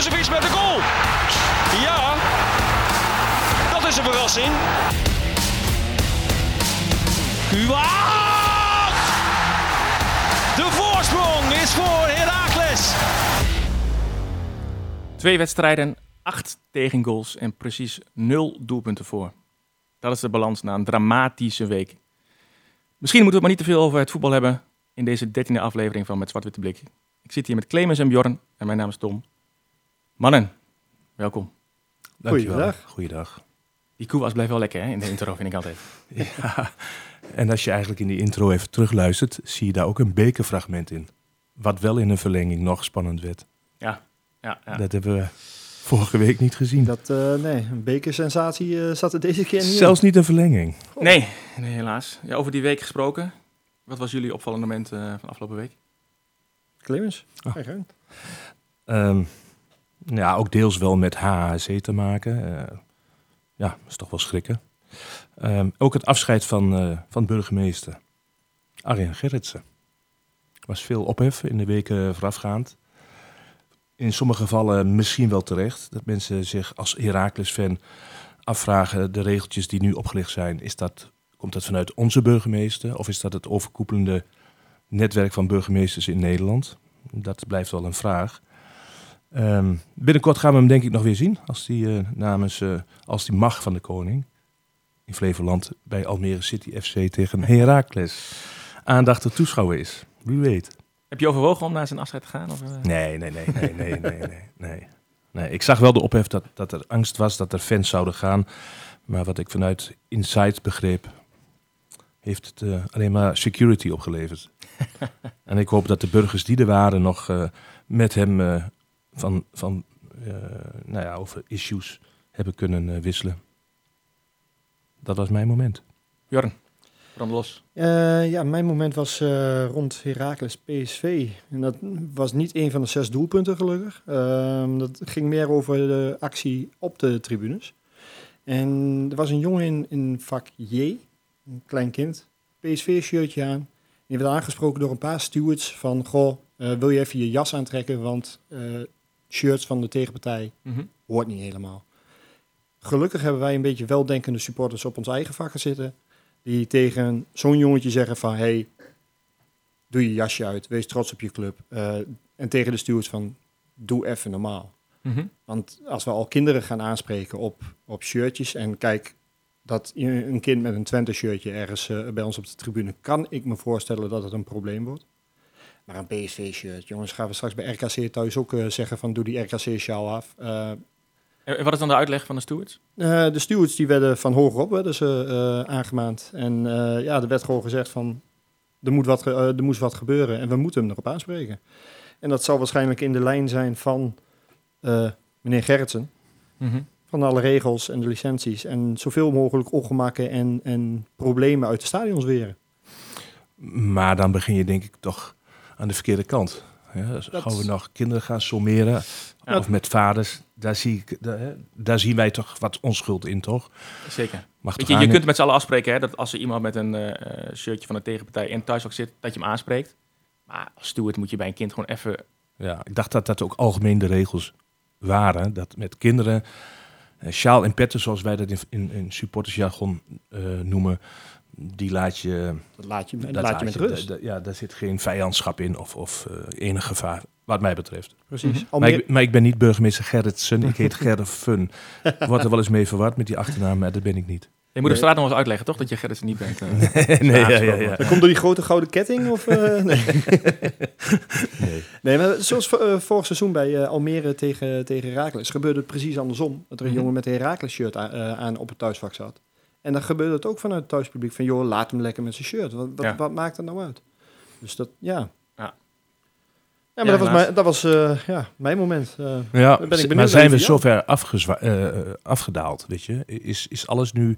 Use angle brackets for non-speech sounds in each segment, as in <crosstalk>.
Brozovic met de goal. Ja, dat is een verrassing. Kuat! De voorsprong is voor Heracles. Twee wedstrijden, acht tegengoals en precies nul doelpunten voor. Dat is de balans na een dramatische week. Misschien moeten we het maar niet te veel over het voetbal hebben in deze dertiende aflevering van Met Zwart-Witte Blik. Ik zit hier met Clemens en Bjorn en mijn naam is Tom. Mannen, welkom. Dankjewel. Goeiedag. Goeiedag. Die koe was blijft wel lekker hè, in de intro, vind ik altijd. <laughs> Ja. En als je eigenlijk in die intro even terugluistert, zie je daar ook een bekerfragment in. Wat wel in een verlenging nog spannend werd. Ja, ja, ja. Dat hebben we vorige week niet gezien. Dat, eh, nee, een bekersensatie eh, zat er deze keer niet in. Zelfs niet een verlenging. Nee, nee, helaas. Ja, over die week gesproken. Wat was jullie opvallende moment eh, van afgelopen week? Clemens, Oh. ga je gang. Ehm, ja, ook deels wel met HHC te maken. Eh, ja, dat is toch wel schrikken. Ehm, ook het afscheid van, eh, van burgemeester Arjen Gerritsen. Er was veel ophef in de weken voorafgaand. In sommige gevallen misschien wel terecht. Dat mensen zich als Heracles-fan afvragen... de regeltjes die nu opgelicht zijn, is dat, komt dat vanuit onze burgemeester... of is dat het overkoepelende netwerk van burgemeesters in Nederland? Dat blijft wel een vraag. Ehm, binnenkort gaan we hem denk ik nog weer zien als die eh, namens eh, als die mag van de koning in Flevoland bij Almere City FC tegen Heracles aandacht te toeschouwen is. Wie weet. Heb je overwogen om naar zijn afscheid te gaan? Of, eh? Nee, nee, nee, nee, nee, nee, nee, nee. nee. Ik zag wel de ophef dat, dat er angst was dat er fans zouden gaan. Maar wat ik vanuit Inside begreep, heeft het alleen maar security opgeleverd. <laughs> en ik hoop dat de burgers die er waren nog met hem van, van eh, nou ja, over issues hebben kunnen eh, wisselen. Dat was mijn moment. Bjorn, brand los. Eh, ja, mijn moment was eh, rond Heracles PSV. En dat was niet een van de zes doelpunten gelukkig. Ehm, dat ging meer over de actie op de tribunes. En er was een jongen in, in vak J, een klein kind, PSV-shirtje aan. Die werd aangesproken door een paar stewards van... Goh, eh, wil je even je jas aantrekken, want eh, shirts van de tegenpartij Mhm. hoort niet helemaal. Gelukkig hebben wij een beetje weldenkende supporters op ons eigen vakken zitten. Die tegen zo'n jongetje zeggen van... Hey, doe je jasje uit, wees trots op je club. Eh, en tegen de stewards van, doe even normaal. Mhm. Want als we al kinderen gaan aanspreken op, op shirtjes... en kijk, dat een kind met een Twente-shirtje ergens eh, bij ons op de tribune... kan ik me voorstellen dat het een probleem wordt. Maar een PSV-shirt, jongens, gaan we straks bij RKC thuis ook eh, zeggen van... doe die RKC-sjaal af. Eh, En wat is dan de uitleg van de stewards? eh, de stewards die werden van hogerop werden ze, eh, aangemaand. En eh, ja, er werd gewoon gezegd van, er, moet wat, ge- er moest wat gebeuren en we moeten hem erop aanspreken. En dat zal waarschijnlijk in de lijn zijn van eh, meneer Gerritsen. Mhm. Van alle regels en de licenties. En zoveel mogelijk ongemakken en, en problemen uit de stadions weren. Maar dan begin je denk ik toch aan de verkeerde kant. Ja, dus Dat- gaan we nog kinderen gaan sommeren. Ja. Of met vaders. Daar, zie ik, daar, daar zien wij toch wat onschuld in, toch? Zeker. Mag Weet je, je kunt met z'n allen afspreken hè, dat als er iemand met een eh, shirtje van de tegenpartij in het thuisvak zit, dat je hem aanspreekt. Maar als steward moet je bij een kind gewoon even... Ja, ik dacht dat dat ook algemeen de regels waren. Dat met kinderen, eh, sjaal en petten, zoals wij dat in, in, in supportersjargon eh, noemen, die laat je, Dat laat je, dat laat je met rust. da- ja, daar zit geen vijandschap in of, of eh, enig gevaar, wat mij betreft. Precies. Mhm. Maar ik, maar ik ben niet burgemeester Gerritsen, ik heet <laughs> Gerrit Fun. Wordt er wel eens mee verward met die achternaam, maar dat ben ik niet. Je moet op Nee. straat nog eens uitleggen, toch? Dat je Gerritsen niet bent. eh. <laughs> nee, ja, ja, ja. dat komt door die grote gouden ketting? Of, eh, <laughs> nee. Nee. Nee, maar zoals vo- vorig seizoen bij Almere tegen, tegen Heracles gebeurde het precies andersom. Dat er een Mhm. jongen met een Heracles shirt aan, aan op het thuisvak zat. En dan gebeurde het ook vanuit het thuispubliek van, joh, laat hem lekker met zijn shirt. Wat, wat, Ja. wat maakt het nou uit? Dus dat, ja. Ja. Ja, maar Ja, dat was, mijn, dat was eh, ja, mijn moment. eh. Ja, ben ik maar zijn we zover eh, eh, afgedaald, weet je? Is, is alles nu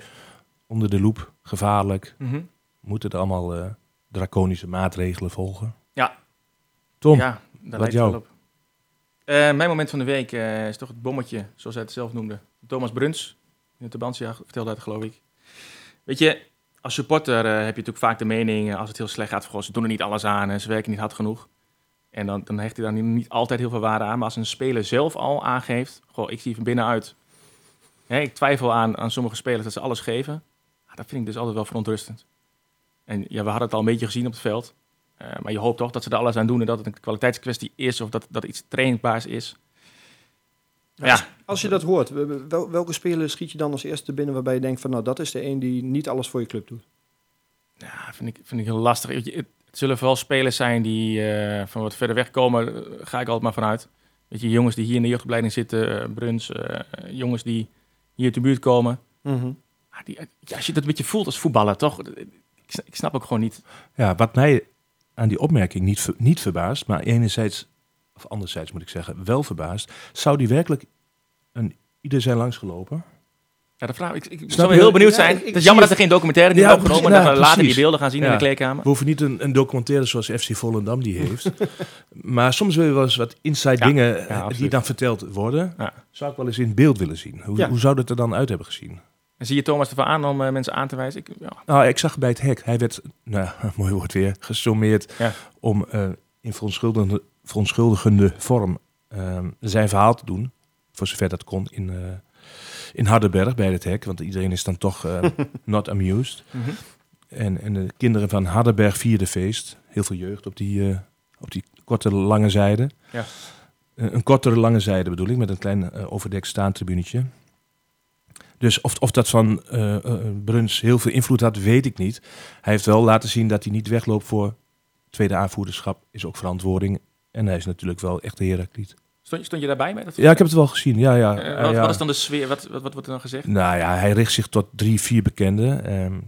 onder de loep gevaarlijk? Mhm. Moeten er allemaal eh, draconische maatregelen volgen? Ja. Tom, Ja, daar het jou? op. Eh, mijn moment van de week eh, is toch het bommetje, zoals hij het zelf noemde. Thomas Bruns, in het Tabansia vertelde dat geloof ik. Weet je, als supporter eh, heb je natuurlijk vaak de mening, eh, als het heel slecht gaat, ze doen er niet alles aan en ze werken niet hard genoeg. En dan, dan hecht hij daar niet, altijd heel veel waarde aan. Maar als een speler zelf al aangeeft, goh, ik zie van binnenuit. Hè, ik twijfel aan, aan sommige spelers dat ze alles geven. Ah, dat vind ik dus altijd wel verontrustend. En ja, we hadden het al een beetje gezien op het veld. Eh, maar je hoopt toch dat ze er alles aan doen en dat het een kwaliteitskwestie is of dat, dat iets trainbaars is. Ja, Ja. Als, als je dat hoort, wel- welke speler schiet je dan als eerste binnen waarbij je denkt van nou dat is de een die niet alles voor je club doet? Ja, vind ik, vind ik heel lastig. Het, het zullen vooral spelers zijn die eh, van wat verder weg komen, eh, ga ik altijd maar vanuit. Weet je, jongens die hier in de jeugdopleiding zitten, eh, Bruns, eh, jongens die hier uit de buurt komen. Ah, die, ja, als je dat een beetje voelt als voetballer, toch? Ik, ik snap ook gewoon niet. Ja, wat mij aan die opmerking niet, niet verbaast, maar enerzijds, of anderzijds moet ik zeggen, wel verbaast. Zou die werkelijk een ieder zijn langsgelopen? Ja, de vraag, ik, ik zou je? heel benieuwd Ja, zijn. ik- ik het is jammer dat er geen documentaire die Ja, is opgenomen, precies, dat we ja, later die beelden gaan zien in Ja. de kleedkamer. We hoeven niet een, een documentaire zoals FC Volendam die heeft. <laughs> maar soms wil je wel eens wat inside Ja, dingen ja, eh, die dan verteld worden. Ja. Zou ik wel eens in beeld willen zien. Hoe, Ja. hoe zou dat er dan uit hebben gezien? En zie je Thomas ervan aan om eh, mensen aan te wijzen? Ik, ja, Nou, ik zag bij het hek, hij werd, nou, <laughs> mooi woord weer, gesommeerd Ja. om eh, in verontschuldigende, verontschuldigende vorm ehm, zijn verhaal te doen. Voor zover dat kon in, eh, in Hardenberg bij het hek. Want iedereen is dan toch eh, <laughs> not amused. Mhm. En, en de kinderen van Hardenberg vierden feest. Heel veel jeugd op die, eh, op die korte lange zijde. Ja. Eh, een kortere lange zijde bedoel ik, met een klein overdekt staantribunetje. Dus of, of dat van Bruns heel veel invloed had, weet ik niet. Hij heeft wel laten zien dat hij niet wegloopt voor tweede aanvoerderschap. Is ook verantwoording. En hij is natuurlijk wel echt de Herakliet. Stond, stond je daarbij? Met dat Ja, ik heb het wel gezien. Ja, ja. Eh, wat, ja. wat is dan de sfeer? Wat, wat, wat wordt er dan gezegd? Nou ja, hij richt zich tot drie, vier bekenden. Ehm,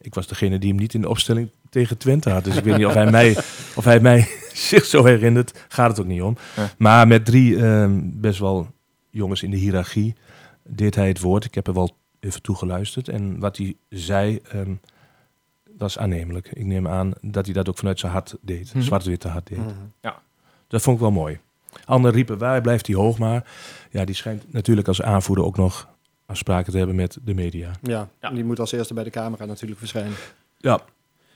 ik was degene die hem niet in de opstelling tegen Twente had. Dus ik weet niet of hij mij, <laughs> of hij mij <laughs> zich zo herinnert. Gaat het ook niet om. Ja. Maar met drie ehm, best wel jongens in de hiërarchie deed hij het woord. Ik heb er wel even toe geluisterd. En wat hij zei ehm, was aannemelijk. Ik neem aan dat hij dat ook vanuit zijn hart deed. Mhm. Zwart-witte hart deed. Mhm. Dat vond ik wel mooi. Anderen riepen, waar blijft hij hoog maar? Ja, die schijnt natuurlijk als aanvoerder ook nog afspraken te hebben met de media. Ja, Ja. die moet als eerste bij de camera natuurlijk verschijnen. Ja.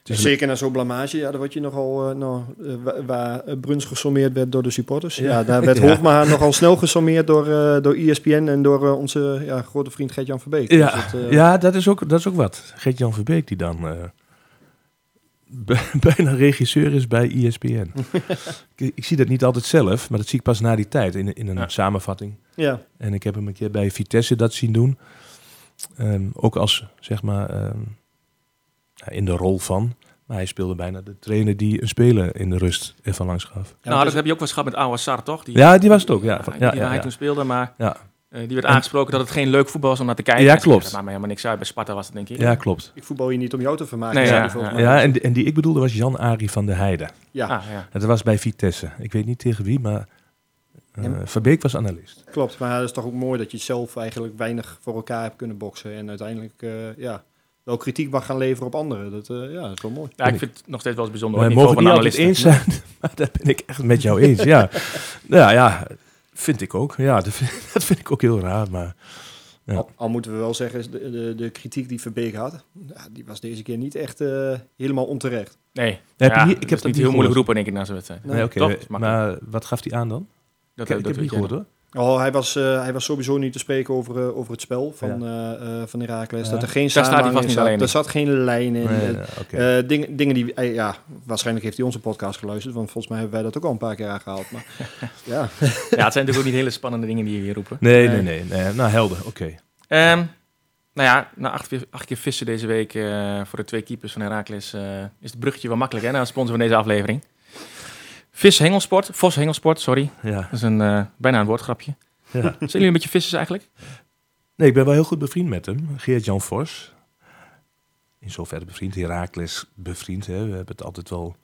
Zeker na zo'n blamage, ja, dan word je nogal, eh, nou, eh, wa- waar eh, Bruns gesommeerd werd door de supporters. Ja, Ja. daar werd <laughs> Ja. Hoogma nogal snel gesommeerd door, eh, door ESPN en door onze ja, grote vriend Gert-Jan Verbeek. Ja, Dus het, ja dat, is ook, dat is ook wat. Geert-Jan Verbeek die dan eh, <laughs> bijna regisseur is bij ESPN. <laughs> ik, ik zie dat niet altijd zelf, maar dat zie ik pas na die tijd in, in een Ja. samenvatting. ja. En ik heb hem een keer bij Vitesse dat zien doen. Ehm, ook als, zeg maar, ehm, ja, in de rol van. Maar hij speelde bijna de trainer die een speler in de rust even langs gaf. Ja, nou, dat is- heb je ook wel eens gehad met Awassar, toch? Die, Ja, die was het ook, ja. Ja, die ja, hij ja. toen speelde, maar Ja, eh, die werd En- aangesproken dat het geen leuk voetbal was om naar te kijken. Ja, zei, klopt. Dat maakt me helemaal niks uit. Bij Sparta was het, denk ik. ja klopt. Ik voetbal hier niet om jou te vermaken. Nee, ja, ja. Ja, en, die- en die ik bedoelde was Jan-Arie van der Heijden. ja, Ah, ja. En dat was bij Vitesse. Ik weet niet tegen wie, maar eh, Ja. Verbeek was analist. klopt. Maar het is toch ook mooi dat je zelf eigenlijk weinig voor elkaar hebt kunnen boksen. En uiteindelijk eh, ja, wel kritiek mag gaan leveren op anderen. Dat, eh, ja, dat is wel mooi. Ja, ik vind het nog steeds wel eens bijzonder. We mogen niet van altijd analisten. eens zijn, <laughs> maar daar ben ik echt met jou eens. Ja, <laughs> ja, ja vind ik ook. Ja, <laughs> dat vind, dat vind ik ook heel raar. Maar Ja. Al, al moeten we wel zeggen, de, de, de kritiek die Verbeek had, die was deze keer niet echt eh, helemaal onterecht. Nee, Heb ja, niet- ik dat heb is dat niet heel moeilijk roepen, denk ik, na zo'n wedstrijd. Nee, nee, oké. maar wat gaf hij aan dan? Dat, ik ik heb het niet gehoord hoor. Oh, hij, was, eh, hij was sowieso niet te spreken over, eh, over het spel van, eh van Heracles. Ja. Dat er geen Daar staat hij samenhang vast in zat. Er zat geen lijn in. Nee, dingen, dingen die, ja, waarschijnlijk heeft hij onze podcast geluisterd, want volgens mij hebben wij dat ook al een paar keer aangehaald. Maar <laughs> ja, Ja, het zijn natuurlijk ook niet hele spannende dingen die je hier roepen. nee, nee. nee. Nou, helder. Oké. Ehm, nou ja, na acht, keer- acht keer vissen deze week voor de twee keepers van Heracles eh, is het bruggetje wel makkelijk hè, naar de sponsor van deze aflevering. Vis Hengelsport, Vos Hengelsport, sorry. Ja, Dat is een, eh, bijna een woordgrapje. ja. <laughs> Zijn jullie een beetje vissers eigenlijk? Nee, ik ben wel heel goed bevriend met hem. Geert-Jan Vos. In zoverre bevriend. Herakles bevriend. Hè. We hebben het altijd wel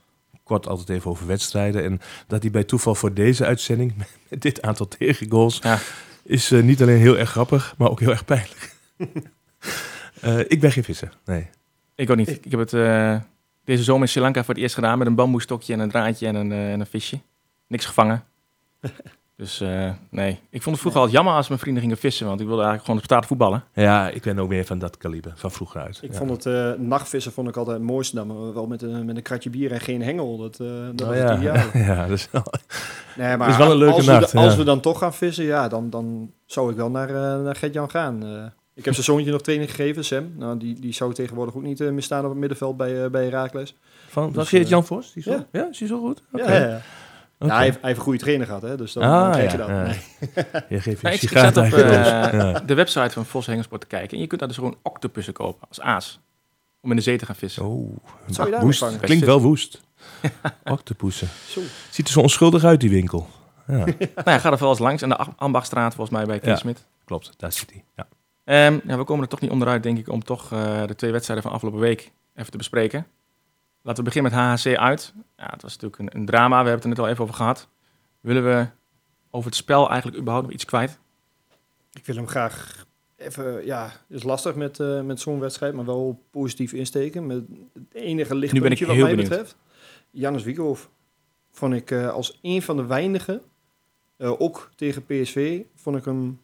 kort altijd even over wedstrijden. En dat hij bij toeval voor deze uitzending <laughs> met dit aantal tegengoals... Ja. is eh, niet alleen heel erg grappig, maar ook heel erg pijnlijk. <laughs> Eh, ik ben geen visser, nee. Ik ook niet. Ik heb het eh, deze zomer in Sri Lanka voor het eerst gedaan met een bamboestokje en een draadje en een, eh, en een visje. Niks gevangen. <laughs> Dus eh, nee, ik vond het vroeger altijd jammer als mijn vrienden gingen vissen, want ik wilde eigenlijk gewoon op straat voetballen. Ja, ik ben ook meer van dat kaliber, van vroeger uit. Ik ja. vond het eh, nachtvissen vond ik altijd het mooiste dan, maar wel met een, met een kratje bier en geen hengel. Dat, eh dat Oh, was ja. het ideaal. <laughs> ja, dus, Nee, maar is wel een leuke als, nacht, we, als ja. we dan toch gaan vissen, ja, dan, dan zou ik wel naar, eh naar Gert-Jan gaan. Eh, ik heb zijn zoontje nog training gegeven, Sam. Nou, die, die zou tegenwoordig ook niet eh, meer staan op het middenveld bij, eh bij Herakles. van, Dus, Geert eh, Jan Vos? Die zo, ja. ja. is die zo goed? Oké. Ja, ja. Ja, hij, heeft, hij heeft een goede trainer gehad, hè, dus dan, Ah, dan krijg ja, je dat. ja. Nee. <laughs> Je geeft je Nee, ik, zat op eh, de website van Vos Hengelsport te kijken en je kunt daar dus gewoon octopussen kopen als aas. Om in de zee te gaan vissen. Oh, Wat zou je daar woest. vangen? Klinkt wel woest. <laughs> Octopussen. Zo. Ziet er zo onschuldig uit, die winkel. Ja, <laughs> Nou ja, ga er wel eens langs aan de Ach- Ambachtstraat volgens mij bij Kees Ja. Smit. klopt. Daar zit hij. Ja. Ehm, ja, we komen er toch niet onderuit, denk ik, om toch eh, de twee wedstrijden van afgelopen week even te bespreken. Laten we beginnen met HHC uit. Ja, het was natuurlijk een, een drama, we hebben het er net al even over gehad. Willen we over het spel eigenlijk überhaupt nog iets kwijt? Ik wil hem graag even, ja, het is lastig met, eh, met zo'n wedstrijd, maar wel positief insteken. Met het enige lichtpuntje wat mij benieuwd. betreft. Janus Wiekerhoff vond ik eh, als een van de weinigen, ook tegen PSV, vond ik hem,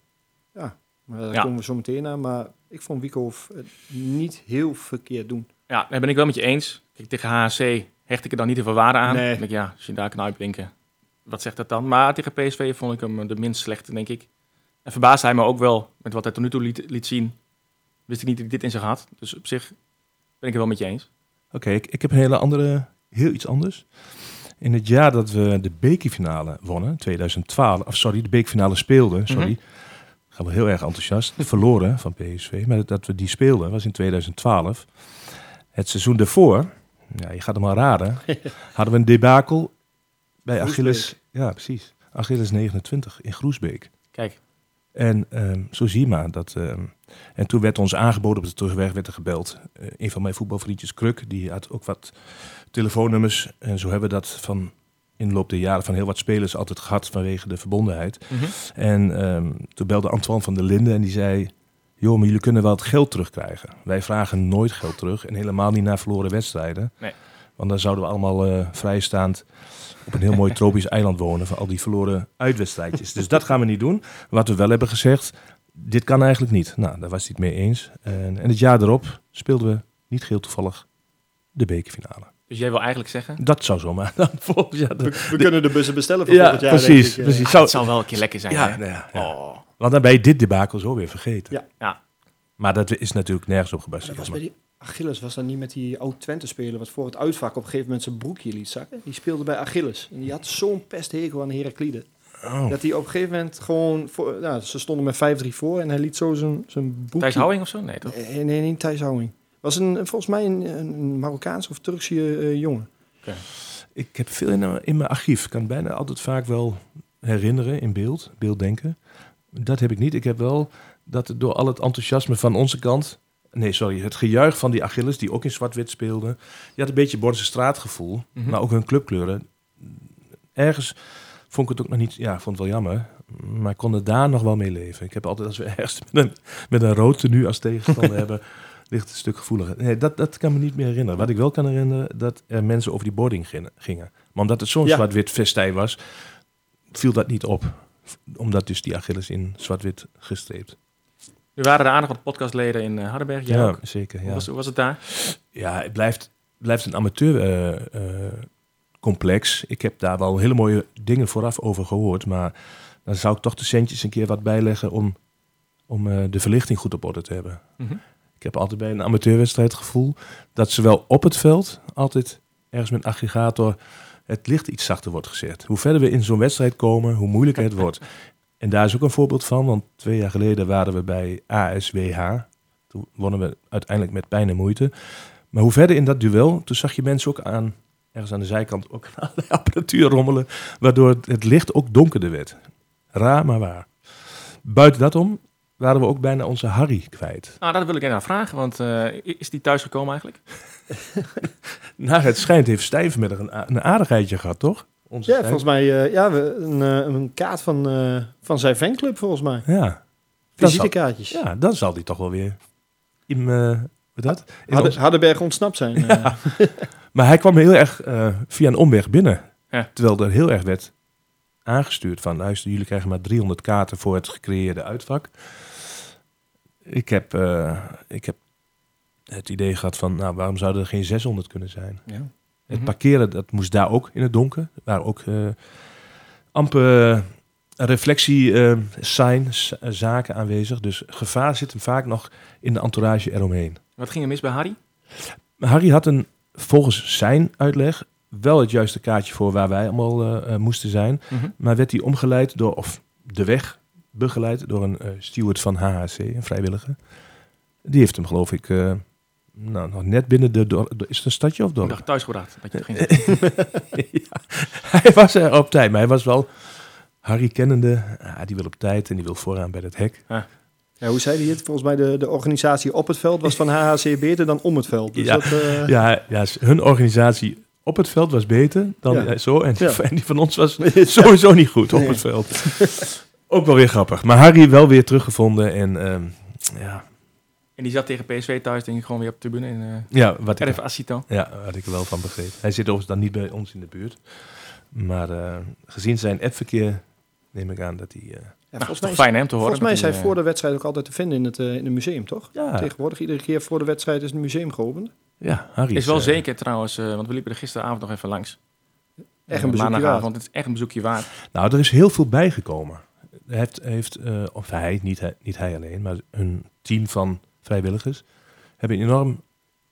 ja, daar Ja. komen we zo meteen naar, maar ik vond Wiekerhoff het niet heel verkeerd doen. Ja, daar ben ik wel met je eens. Kijk, tegen HHC hecht ik er dan niet heel veel waarde aan. Nee. Dan denk ik, ja, als je daar kan uitblinken, wat zegt dat dan? Maar tegen PSV vond ik hem de minst slechte, denk ik. En verbaasde hij me ook wel met wat hij tot nu toe liet, liet zien. Wist ik niet dat hij dit in zich had. Dus op zich ben ik het wel met je eens. Oké, ik, ik heb een hele andere, heel iets anders. In het jaar dat we de bekerfinale wonnen, 2012, of sorry, de bekerfinale speelden, sorry. Mhm. Gaan we heel erg enthousiast. Verloren van PSV, maar dat we die speelden was in 2012. Het seizoen daarvoor, ja, je gaat hem maar raden, <laughs> hadden we een debakel bij Groesbeek. Achilles. Ja, precies. Achilles 29 in Groesbeek. Kijk, En ehm, zo zie je maar dat. ehm, en toen werd ons aangeboden op de terugweg, werd er gebeld. Eh, een van mijn voetbalvriendjes, Kruk, die had ook wat telefoonnummers. En zo hebben we dat van in de loop der jaren van heel wat spelers altijd gehad vanwege de verbondenheid. En ehm, toen belde Antoine van der Linden en die zei: Joh, maar jullie kunnen wel het geld terugkrijgen. Wij vragen nooit geld terug en helemaal niet naar verloren wedstrijden. Nee. Want dan zouden we allemaal eh, vrijstaand op een heel mooi <laughs> tropisch eiland wonen van al die verloren uitwedstrijdjes. dus dat gaan we niet doen. Wat we wel hebben gezegd, dit kan eigenlijk niet. Nou, daar was hij het mee eens. En, en het jaar erop speelden we niet geheel toevallig de bekerfinale. Dus jij wil eigenlijk zeggen... Dat zou zomaar <laughs> dan volgens. We, we kunnen de bussen bestellen voor Ja, volgend jaar, precies. denk ik, eh. precies. Zou, Het zou wel een keer lekker zijn, ja, hè? nou ja, ja. Oh. Want dan ben je dit debakel zo weer vergeten. Ja. Ja. Maar dat is natuurlijk nergens op Dat gebaseerd. was bij die Achilles was dan niet met die oud-Twente speler wat voor het uitvak op een gegeven moment zijn broekje liet zakken. Die speelde bij Achilles. En die had zo'n pesthekel aan Heraklide. Oh. Dat hij op een gegeven moment gewoon... Voor, nou, ze stonden met 5-3 voor en hij liet zo zijn, zijn broekje... Thijs Houwing of zo? Nee, toch? Eh, Nee, niet Thijs Houwing. Was een, volgens mij een, een Marokkaans of Turkse eh, jongen. Ik heb veel in, in mijn archief. Ik kan bijna altijd vaak wel herinneren in beeld, beelddenken. Dat heb ik niet. Ik heb wel dat door al het enthousiasme van onze kant... Nee, sorry, het gejuich van die Achilles, die ook in zwart-wit speelden. Die had een beetje Bordse straatgevoel, Mhm. maar ook hun clubkleuren. Ergens vond ik het ook nog niet... Ja, vond het wel jammer. Maar ik kon er daar nog wel mee leven. Ik heb altijd, als we <laughs> ergens met een, met een rood tenue als tegenstander <laughs> hebben... ligt het een stuk gevoeliger. Nee, dat, dat kan me niet meer herinneren. Wat ik wel kan herinneren, dat er mensen over die boarding gingen-. Maar omdat het zo'n Ja. zwart-wit festijn was, viel dat niet op. Omdat dus die Achilles in zwart-wit gestreept. We waren er aardig wat podcastleden in uh, Hardenberg. Jij ook? zeker. Hoe, Ja, was, hoe was het daar? ja het blijft, blijft een amateur eh, eh, complex. Ik heb daar wel hele mooie dingen vooraf over gehoord. Maar dan zou ik toch de centjes een keer wat bijleggen om, om eh, de verlichting goed op orde te hebben. Mhm. Ik heb altijd bij een amateurwedstrijd het gevoel dat zowel op het veld altijd ergens met een aggregator het licht iets zachter wordt gezet. Hoe verder we in zo'n wedstrijd komen, hoe moeilijker het wordt. En daar is ook een voorbeeld van, want twee jaar geleden waren we bij ASWH. Toen wonnen we uiteindelijk met pijn en moeite. Maar hoe verder in dat duel, toen zag je mensen ook aan, ergens aan de zijkant, ook <laughs> aan de apparatuur rommelen, waardoor het licht ook donkerder werd. Raar, maar waar. Buiten dat om waren we ook bijna onze Harry kwijt. Nou, dat wil ik even vragen, want eh, is die thuis gekomen eigenlijk? <laughs> Nou, het schijnt heeft Stijvenmiddag een, een aardigheidje gehad, toch? Onze Ja, Stijf- volgens mij uh, ja, we, een, uh, een kaart van, uh, van zijn fanclub, volgens mij. Ja. Zal, Visitekaartjes. ja, dan zal die toch wel weer in, uh, wat dat? In Harde, ons- Hardenberg ontsnapt zijn. eh. Ja. <laughs> maar hij kwam heel erg eh, via een omweg binnen. Ja. Terwijl er heel erg werd aangestuurd van... luister, jullie krijgen maar 300 kaarten voor het gecreëerde uitvak. Ik heb, eh, ik heb het idee gehad van, nou, waarom zouden er geen 600 kunnen zijn? Ja. Het Mhm. parkeren, dat moest daar ook in het donker. Er waren ook eh amper eh, reflectie eh, zaken aanwezig. Dus gevaar zit hem vaak nog in de entourage eromheen. Wat ging er mis bij Harry? Harry had een, volgens zijn uitleg, wel het juiste kaartje voor waar wij allemaal moesten zijn. Maar werd hij omgeleid door, of de weg begeleid door een eh, steward van HHC, een vrijwilliger. Die heeft hem geloof ik, eh, nou, nog net binnen de, dor- is het een stadje of Ik dorp? dacht thuisgebracht dat je het <laughs> ging. ja, hij was er op tijd, maar hij was wel Harry kennende. Ah, die wil op tijd en die wil vooraan bij het hek. Ja, hoe zei hij het? Volgens mij de, de organisatie op het veld was van HHC beter dan om het veld. Dus Ja. dat, eh, Ja, ja, hun organisatie op het veld was beter dan Ja. zo. En, Ja. en die van ons was <laughs> sowieso niet goed op Nee. het veld. <laughs> Ook wel weer grappig. Maar Harry wel weer teruggevonden. En ehm, ja, En die zat tegen PSV thuis, denk ik, gewoon weer op de tribune in uh, ja, wat ik, RF Asito. ja, wat ik er wel van begreep. Hij zit overigens dan niet bij ons in de buurt. Maar eh, gezien zijn appverkeer neem ik aan dat hij... eh, ja, Nou, volgens toch mij, fijn hè, om te horen. volgens mij is hij voor de wedstrijd ook altijd te vinden in het, in het museum, toch? ja, Tegenwoordig, iedere keer voor de wedstrijd is het museum geopend. ja, Harry Is wel zeker trouwens, eh, want we liepen er gisteravond nog even langs. Echt een bezoekje maandagavond. Het is echt een bezoekje waard. Nou, er is heel veel bijgekomen. Heeft, heeft eh, of hij, niet hij, niet hij alleen, maar een team van vrijwilligers hebben enorm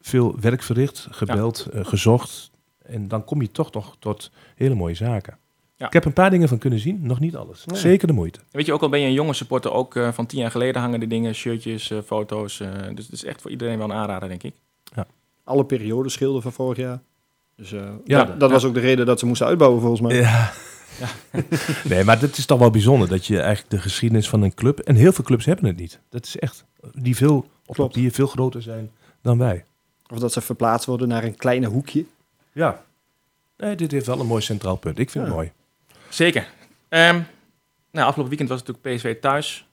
veel werk verricht, gebeld, eh, gezocht. En dan kom je toch nog tot hele mooie zaken. Ja. Ik heb een paar dingen van kunnen zien, nog niet alles. Nee. Zeker de moeite. Weet je, ook al ben je een jonge supporter, ook eh, van tien jaar geleden hangen de dingen, shirtjes, foto's. eh, dus het is echt voor iedereen wel een aanrader, denk ik. Alle perioden schilden van vorig jaar. Dus eh, Ja. dat, dat was ook de reden dat ze moesten uitbouwen, volgens mij. Ja. <laughs> nee, maar dat is toch wel bijzonder dat je eigenlijk de geschiedenis van een club, en heel veel clubs hebben het niet. Dat is echt, die veel, op Klopt. papier veel groter zijn dan wij. Of dat ze verplaatst worden naar een kleine hoekje. Ja. Nee, dit heeft wel een mooi centraal punt. Ik vind Ja. het mooi. Zeker. Ehm, nou, afgelopen weekend was het natuurlijk PSV thuis.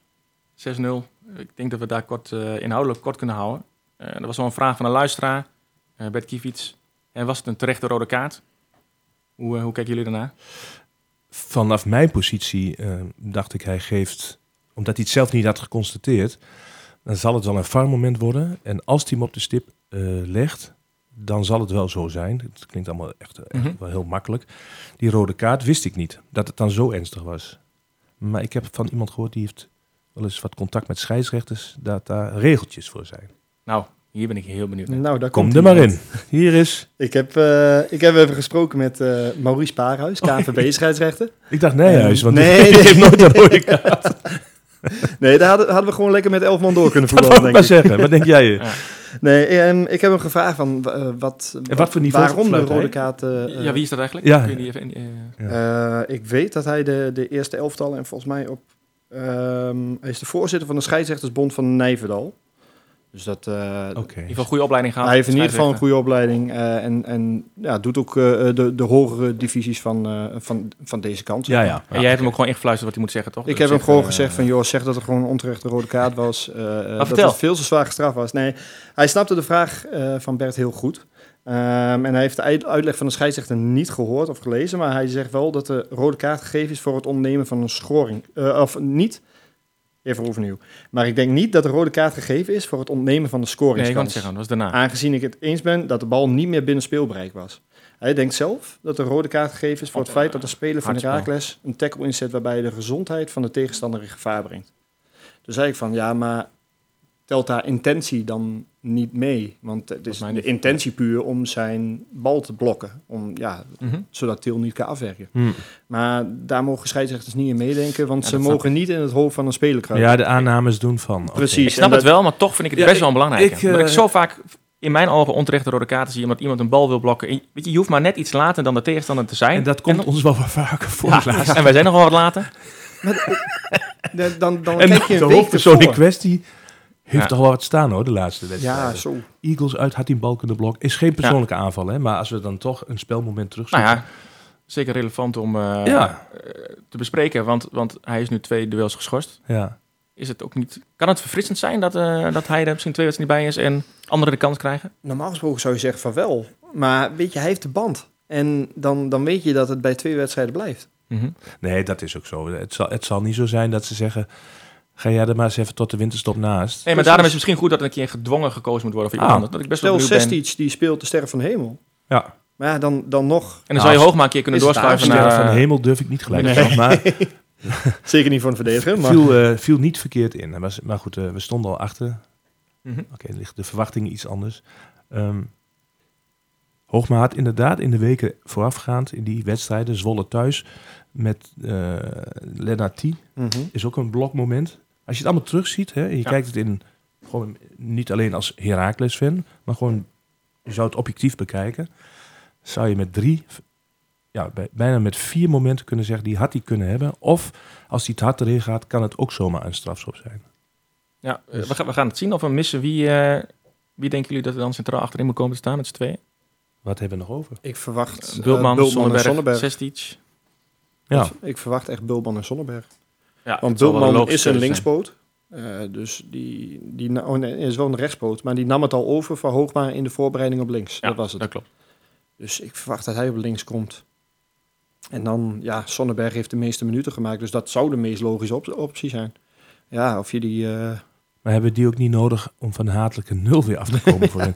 6-0. Ik denk dat we daar kort, eh, inhoudelijk kort kunnen houden. Eh er was wel een vraag van een luisteraar, eh Bert Kievits. En was het een terechte rode kaart? Hoe, hoe kijken jullie daarna? Vanaf mijn positie eh, dacht ik, hij geeft, omdat hij het zelf niet had geconstateerd, dan zal het wel een VAR-moment worden. En als hij hem op de stip eh, legt, dan zal het wel zo zijn. Het klinkt allemaal echt, echt Mhm. wel heel makkelijk. Die rode kaart wist ik niet, dat het dan zo ernstig was. Maar ik heb van iemand gehoord, die heeft wel eens wat contact met scheidsrechters, dat daar regeltjes voor zijn. Nou, hier ben ik heel benieuwd naar. Nou, daar Kom komt er maar in. Hier is, Ik heb, eh, ik heb even gesproken met eh, Maurice Paarhuis, KNVB-scheidsrechter. <laughs> ik dacht Nijhuis, want Nee, <laughs> die nee. heeft nooit een rode kaart. <laughs> Nee, daar hadden, hadden we gewoon lekker met elf man door kunnen voetballen, ik denk maar ik. zeggen. Wat denk jij? Ja. Nee, ehm, ik heb hem gevraagd van eh, wat, En wat voor niveau waarom de rode kaart... eh, ja, wie is dat eigenlijk? ja. Kun je die even, in- eh, eh, ik weet dat hij de, de eerste elftal en volgens mij op... ehm, hij is de voorzitter van de scheidsrechtersbond van Nijverdal. Dus dat... eh, Oké. in ieder geval goede opleiding gehad. Hij heeft in ieder geval een goede opleiding eh, en, en ja, doet ook eh, de, de hogere divisies van, eh, van, van deze kant. Ja, ja. En jij hebt hem ook gewoon ingefluisterd wat hij moet zeggen, toch? Ik Dus heb hem gewoon gezegd van, joh, zeg dat er gewoon een onterechte rode kaart was. eh, eh, dat het veel te zwaar gestraft was. Nee, hij snapte de vraag eh, van Bert heel goed. Ehm, en hij heeft de uit- uitleg van de scheidsrechter niet gehoord of gelezen. Maar hij zegt wel dat de rode kaart gegeven is voor het ontnemen van een schoring. Eh, of niet. Even overnieuw. Maar ik denk niet dat de rode kaart gegeven is voor het ontnemen van de Nee, ik kan het zeggen, dat was daarna. Aangezien ik het eens ben dat de bal niet meer binnen speelbereik was. Hij denkt zelf dat de rode kaart gegeven is voor het feit dat de speler van. Herakles een tackle inzet waarbij de gezondheid van de tegenstander in gevaar brengt. Toen zei ik van ja, maar telt daar intentie dan niet mee? Want het is de intentie puur om zijn bal te blokken, om, ja, Mhm. zodat Til niet kan afwerken. Hm. Maar daar mogen scheidsrechters niet in meedenken, want Ja, ze mogen niet in het hoofd van een speler kruipen. Ja, de aannames doen van. Precies. Ik snap het wel, maar toch vind ik het Ja, best wel belangrijk. ik, omdat ik eh, zo vaak in mijn ogen onterechte rode kaarten zie, omdat iemand een bal wil blokken. En, weet je, je hoeft maar net iets later dan de tegenstander te zijn. En dat komt en, ons wel wat vaker voor. ja, en wij zijn nog wel wat later. Dan, dan, dan kijk je de een week hoofdpersoon in ervoor. kwestie heeft Ja. toch wel wat staan hoor, de laatste wedstrijd. Ja, zo. Eagles uit had die een bal kunnen blokken. Is geen persoonlijke aanval, hè? maar als we dan toch een spelmoment Nou terugzoeken. ja, zeker relevant om eh, Ja. eh, te bespreken, want, want hij is nu twee duels geschorst. ja. Is het ook niet, kan het verfrissend zijn dat, eh, dat hij er misschien twee wedstrijden niet bij is en anderen de kans krijgen? Normaal gesproken zou je zeggen van wel. Maar weet je, hij heeft de band. En dan, dan weet je dat het bij twee wedstrijden blijft. Mhm. Nee, dat is ook zo. Het zal, het zal niet zo zijn dat ze zeggen... ga jij er maar eens even tot de winterstop naast. Nee, maar daarom is het misschien goed dat er een keer gedwongen gekozen moet worden voor iemand Ah. Dat ik best wel. Sestic die speelt de Sterren van de Hemel. Ja, Maar ja, dan, dan nog... En dan zou je Nou, Hoogma een keer kunnen doorschuiven Sterren naar... van de hemel durf ik niet gelijk Nee. Maar <laughs> Zeker niet voor een verdediger, maar... viel, eh, viel niet verkeerd in. Was- Maar goed, eh, we stonden al achter. mhm. Oké, ligt de verwachting iets anders. Ehm Hoogma had inderdaad in de weken voorafgaand in die wedstrijden, Zwolle thuis, met eh Lennart T, Mhm. is ook een blokmoment. Als je het allemaal terugziet, hè, en je Ja. kijkt het in, gewoon niet alleen als Heracles-fan, maar gewoon, je zou het objectief bekijken, zou je met drie, ja, bij- bijna met vier momenten kunnen zeggen, die had hij kunnen hebben. Of als hij te hard erin gaat, kan het ook zomaar een strafschop zijn. Ja, eh, we, gaan, we gaan het zien of we missen. Wie, eh, wie denken jullie dat er dan centraal achterin moet komen te staan met z'n tweeën? Wat hebben we nog over? Ik verwacht eh, Bultman, en. Sestic. Ja, Ik verwacht echt Bultman en Sonnenberg. Ja, Want Bultman is een linkspoot. Eh, dus die, die oh nee, is wel een rechtspoot. Maar die nam het al over van Hoogma in de voorbereiding op links. dat was het. Dat klopt. Dus ik verwacht dat hij op links komt. En dan, ja, Sonnenberg heeft de meeste minuten gemaakt. Dus dat zou de meest logische op- optie zijn. Ja, of je die... eh, maar hebben we die ook niet nodig om van de hatelijke nul weer af te komen voor een...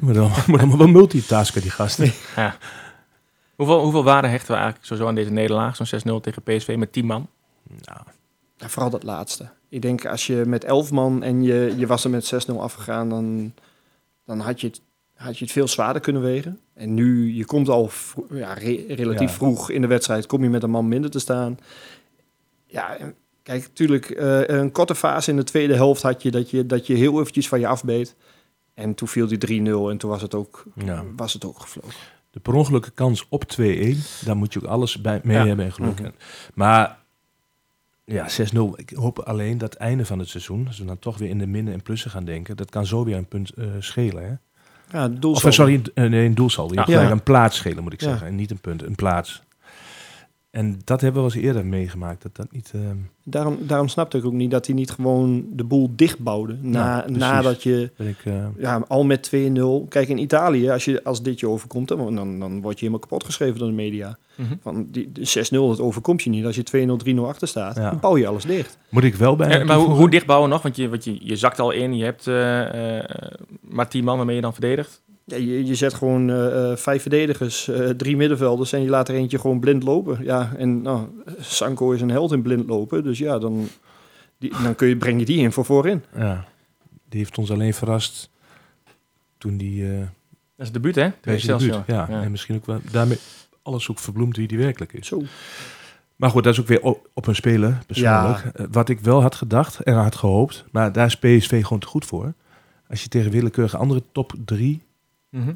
Maar dan, maar dan wel multitasken, die gasten. Ja. Hoeveel, hoeveel waarde hechten we eigenlijk sowieso aan deze nederlaag? Zo'n 6-0 tegen PSV met 10 man. Nou, Ja, vooral dat laatste. Ik denk als je met elf man en je, je was er met 6-0 afgegaan, dan, dan had, je het, had je het veel zwaarder kunnen wegen. En nu, je komt al vro- ja, re- relatief Ja. vroeg in de wedstrijd, kom je met een man minder te staan. Ja, kijk, natuurlijk, eh, een korte fase in de tweede helft had je dat je, dat je heel eventjes van je afbeet. En toen viel die 3-0 en toen was het ook, Ja. was het ook gevlogen. de per ongelukke kans op 2-1, daar moet je ook alles bij mee Ja. hebben en geluk Mhm. in. Maar ja, 6-0. Ik hoop alleen dat het einde van het seizoen, als we dan toch weer in de minnen en plussen gaan denken, dat kan zo weer een punt eh, schelen. Hè? Ja, Of eh, sorry, een, nee, een doelsaldo. Ja. een plaats schelen moet ik zeggen. En niet een punt, een plaats. En dat hebben we wel eens eerder meegemaakt. Dat dat niet... ehm, Daarom, daarom snapte ik ook niet dat hij niet gewoon de boel dichtbouwde. Na, Ja, nadat je ik, eh, ja, al met 2-0. Kijk, in Italië, als, je, als dit je overkomt, dan, dan, dan word je helemaal kapot geschreven door de media. Mhm. Van die, de 6-0, dat overkomt je niet. Als je 2-0, 3-0 achter staat, Ja. dan bouw je alles dicht. moet ik wel bij Ja, maar hoe, hoe dicht bouwen nog? Want je, want je, je zakt al in. Je hebt eh, eh, maar 10 man waarmee je dan verdedigt. Ja, je, je zet gewoon eh, eh, vijf verdedigers, eh, drie middenvelders en je laat er eentje gewoon blind lopen. Ja, en nou, Sanko is een held in blind lopen, dus ja, dan, die, dan kun je, breng je die in voor voorin. Ja, die heeft ons alleen verrast toen die... eh, Dat is het debuut, hè? zijn debuut, Excelsior. ja, en misschien ook wel daarmee alles ook verbloemd wie die werkelijk is. Zo. Maar goed, dat is ook weer op, op een speler, persoonlijk. Wat ik wel had gedacht en had gehoopt, maar daar is PSV gewoon te goed voor. Als je tegen willekeurige andere top drie, Mhm.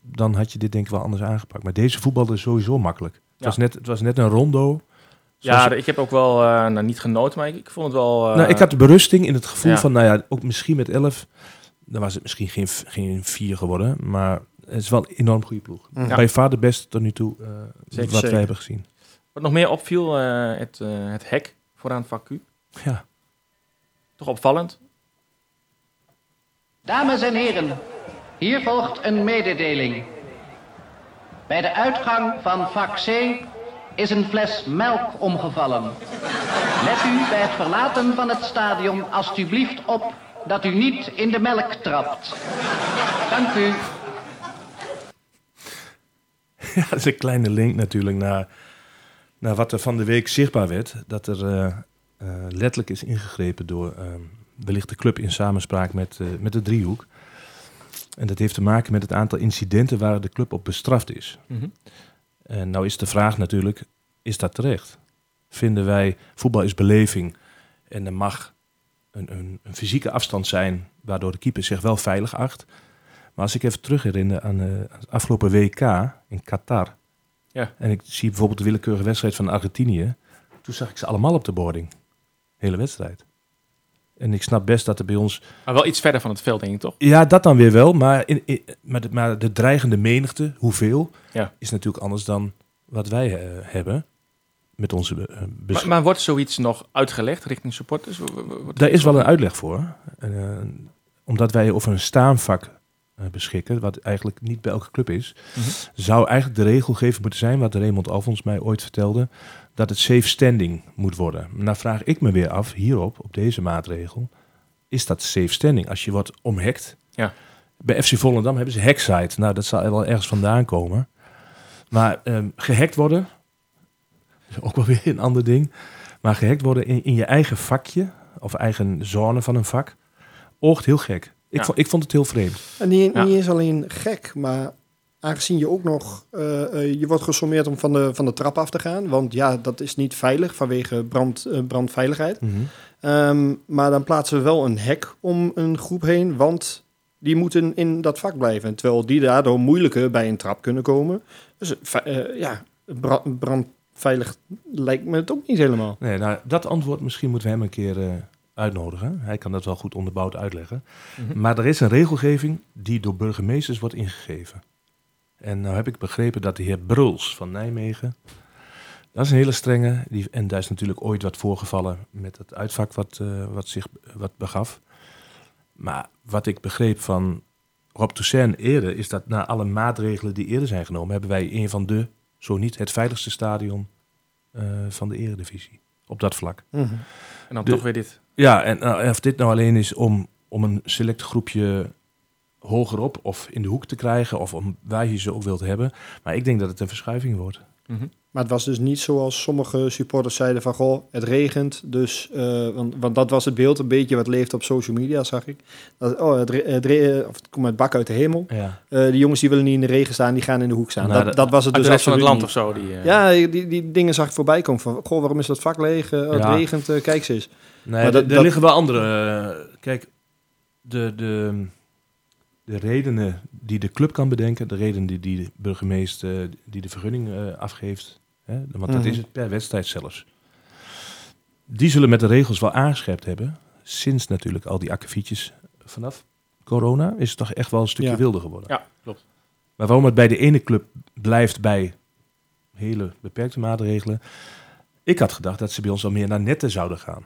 dan had je dit denk ik wel anders aangepakt. Maar deze voetbal is sowieso makkelijk. Het, Ja. was, net, het was net een rondo. Ja, ik heb ook wel, eh, nou, niet genoten, maar ik, ik vond het wel... eh, nou, ik had de berusting in het gevoel ja. van, nou ja, ook misschien met elf, dan was het misschien geen, geen vier geworden, maar het is wel een enorm goede ploeg. Ja. Bij vader best tot nu toe, eh, Zeker, wat zeker. wij hebben gezien. Wat nog meer opviel, eh, het, het hek vooraan vak Q. Ja, Toch opvallend. Dames en heren, hier volgt een mededeling. Bij de uitgang van vak C is een fles melk omgevallen. Let u bij het verlaten van het stadion alstublieft op dat u niet in de melk trapt. Dank u. <laughs> Ja, dat is een kleine link natuurlijk naar, naar wat er van de week zichtbaar werd. Dat er eh, letterlijk is ingegrepen door eh, wellicht de club in samenspraak met, eh, met de driehoek. En dat heeft te maken met het aantal incidenten waar de club op bestraft is. Mhm. En nou is de vraag natuurlijk, is dat terecht? Vinden wij, voetbal is beleving en er mag een, een, een fysieke afstand zijn waardoor de keeper zich wel veilig acht. Maar als ik even terug herinner aan, eh, aan het afgelopen WK in Qatar. Ja. En ik zie bijvoorbeeld de willekeurige wedstrijd van Argentinië. Toen zag ik ze allemaal op de boarding. Hele wedstrijd. En ik snap best dat er bij ons... Maar wel iets verder van het veld, denk ik toch? Ja, dat dan weer wel. Maar, in, in- maar, de, maar de dreigende menigte, hoeveel, Ja. is natuurlijk anders dan wat wij eh, hebben. Met onze eh, Maar, maar wordt zoiets nog uitgelegd richting supporters? Wordt- Daar is wel een uitleg voor. Eh, omdat wij over een staanvak beschikken, wat eigenlijk niet bij elke club is, Mhm. zou eigenlijk de regelgeving moeten zijn, wat Raymond Alfons mij ooit vertelde, dat het safe standing moet worden. Nou vraag ik me weer af, hierop, op deze maatregel, is dat safe standing? Als je wordt omhekt. Ja. Bij FC Volendam hebben ze hacksite. Nou, dat zal wel ergens vandaan komen. Maar ehm, gehackt worden, is ook wel <laughs> weer een ander ding. Maar gehackt worden in, in je eigen vakje, of eigen zone van een vak, oogt heel gek. Ik, Ja. vond, ik vond het heel vreemd. En niet, Ja. niet eens alleen gek, maar aangezien je ook nog... eh, eh, je wordt gesommeerd om van de, van de trap af te gaan. Want ja, dat is niet veilig vanwege brand, eh, brandveiligheid. Ehm, maar dan plaatsen we wel een hek om een groep heen, want die moeten in dat vak blijven. Terwijl die daardoor moeilijker bij een trap kunnen komen. Dus ja, bra- brandveilig lijkt me het ook niet helemaal. Nee, nou, dat antwoord misschien moeten we hem een keer eh, uitnodigen. Hij kan dat wel goed onderbouwd uitleggen. Mhm. Maar er is een regelgeving die door burgemeesters wordt ingegeven. En nou heb ik begrepen dat de heer Bruls van Nijmegen... Dat is een hele strenge. Die, en daar is natuurlijk ooit wat voorgevallen met het uitvak wat, eh, wat zich wat begaf. Maar wat ik begreep van Rob Toussaint eerder... is dat na alle maatregelen die eerder zijn genomen... hebben wij een van de, zo niet het veiligste stadion eh, van de eredivisie. Op dat vlak. En dan De- toch weer dit. Ja, en eh, of dit nou alleen is om, om een select groepje hogerop of in de hoek te krijgen, of om waar je ze ook wilt hebben. Maar ik denk dat het een verschuiving wordt. Mhm. Maar het was dus niet zoals sommige supporters zeiden van... goh, het regent, dus... eh, want, want dat was het beeld een beetje wat leeft op social media, zag ik. Dat, oh, het, re- het, re- of het komt met bak uit de hemel. Ja. Eh die jongens die willen niet in de regen staan, die gaan in de hoek staan. Nou, dat, dat- dat was het dus de rest van het land absoluut of zo. Die, Ja, die, die dingen zag ik voorbij komen van... goh, waarom is dat vak leeg? Het Ja. regent, kijk ze eens. Nee, Maar er- dat- er dat- liggen wel andere. eh, kijk, de, de, de redenen die de club kan bedenken, de redenen die, die de burgemeester die de vergunning eh, afgeeft, hè, want dat Mhm. is het per wedstrijd zelfs. Die zullen met de regels wel aangescherpt hebben. Sinds natuurlijk al die akkefietjes vanaf corona is het toch echt wel een stukje Ja. wilder geworden. Ja, klopt. Maar waarom het bij de ene club blijft bij hele beperkte maatregelen. Ik had gedacht dat ze bij ons al meer naar netten zouden gaan.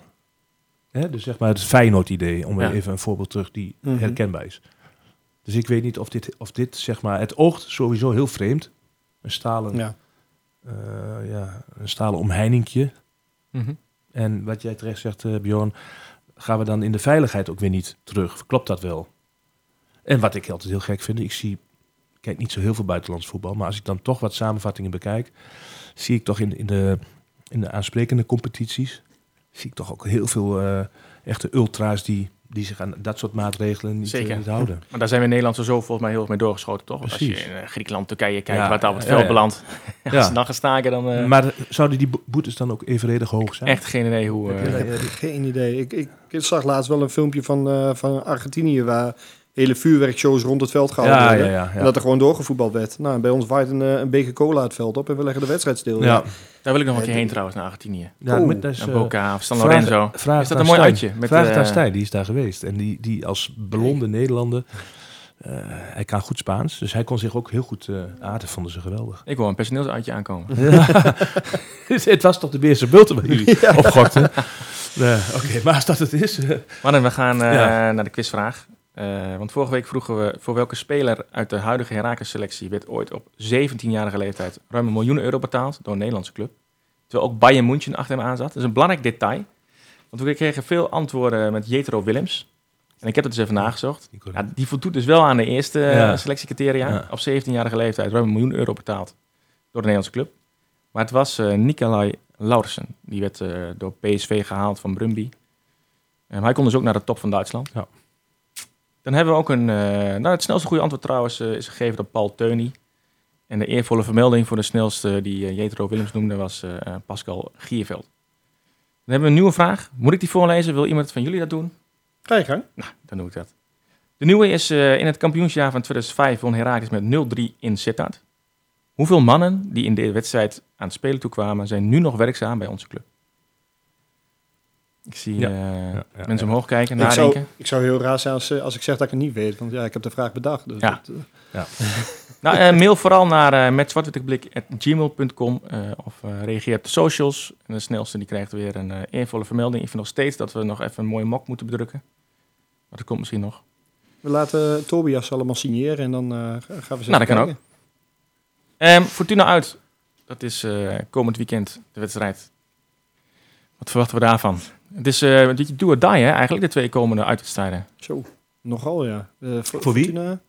Hè, dus zeg maar het Feyenoord-idee, om Ja. even een voorbeeld terug die Mhm. herkenbaar is. Dus ik weet niet of dit, of dit, zeg maar, het oogt sowieso heel vreemd. Een stalen, Ja. eh, ja, een stalen omheiningje. Mhm. En wat jij terecht zegt, eh, Bjorn, gaan we dan in de veiligheid ook weer niet terug? Klopt dat wel? En wat ik altijd heel gek vind, ik zie, ik kijk niet zo heel veel buitenlands voetbal, maar als ik dan toch wat samenvattingen bekijk, zie ik toch in, in, de, in de aansprekende competities, zie ik toch ook heel veel eh, echte ultra's die, die zich aan dat soort maatregelen niet, Zeker. eh, niet houden. Maar daar zijn we in Nederland zo volgens mij heel erg mee doorgeschoten, toch? Als je in eh, Griekenland, Turkije kijkt, Ja, wat daar op het ja, veld ja. belandt. <laughs> Als Ja. ze dan gaan staken, dan eh, Maar zouden die bo- boetes dan ook evenredig hoog zijn? echt geen idee hoe... Eh, Ik heb geen idee. Ik, ik, ik zag laatst wel een filmpje van, eh, van Argentinië... waar hele vuurwerkshows rond het veld gehouden Ja, ja, werden. ja. ja. En dat er gewoon doorgevoetbald werd. Nou, en bij ons waait een, een beker cola het veld op en we leggen de wedstrijd stil. ja. Daar wil ik nog een keer Eh, heen trouwens, naar Argentinië. Ja, Oeh, met- Naar Boca of San vraag- Lorenzo. vraag Is dat een mooi Stijn. uitje? Met, Vraag het eh, aan Stijn, die is daar geweest. En die, die als blonde Nederlander, eh, hij kan goed Spaans, dus hij kon zich ook heel goed eh aarden, vonden ze geweldig. Ik wil een personeelsuitje aankomen. <laughs> het was toch de Beerse Bulten waar jullie opgokten? Nee, Oké, maar als dat het is... Mannen, we gaan eh, Ja. naar de quizvraag. Eh, want vorige week vroegen we voor welke speler uit de huidige Herakles selectie werd ooit op 17-jarige leeftijd ruim een miljoen euro betaald door een Nederlandse club. Terwijl ook Bayern München achter hem aan zat. Dat is een belangrijk detail. Want we kregen veel antwoorden met Jetro Willems. En ik heb het dus even nagezocht. Ja, die voldoet dus wel aan de eerste eh, Ja. selectiecriteria. Ja. Op 17-jarige leeftijd ruim een miljoen euro betaald door de Nederlandse club. Maar het was eh Nicolai Laurensen. Die werd door PSV gehaald van Brumby. En hij kon dus ook naar de top van Duitsland. Ja. Dan hebben we ook een... eh, nou, het snelste goede antwoord trouwens eh, is gegeven door Paul Teuny. En de eervolle vermelding voor de snelste die eh, Jetro Willems noemde was Pascal Gierveld. Dan hebben we een nieuwe vraag. Moet ik die voorlezen? Wil iemand van jullie dat doen? Ga je gang. Nou, dan doe ik dat. De nieuwe is in het kampioensjaar van 2005 won Herakles met 0-3 in Sittard. Hoeveel mannen die in deze wedstrijd aan het spelen toekwamen zijn nu nog werkzaam bij onze club? Ik zie Ja. eh, ja, mensen ja. omhoog kijken, Ik zou, nadenken. ik zou heel raar zijn als, eh, als ik zeg dat ik het niet weet. Want ja, ik heb de vraag bedacht. Dus Ja. dat, eh, <laughs> Nou, eh, mail vooral naar uh, metzwartwittekblik.gmail.com uh, of reageer op de socials. En de snelste die krijgt weer een eh, eervolle vermelding. Ik vind nog steeds dat we nog even een mooie mok moeten bedrukken. Maar dat komt misschien nog. We laten Tobias allemaal signeren en dan eh, gaan we eens Nou, dat kan kijken. Ehm, Fortuna uit. Dat is eh, komend weekend de wedstrijd. Wat verwachten we daarvan? Het is eh, een beetje do or die, hè, eigenlijk, de twee komende uitwedstrijden. Zo, nogal ja. Eh, voor, Voor wie? Fortuna.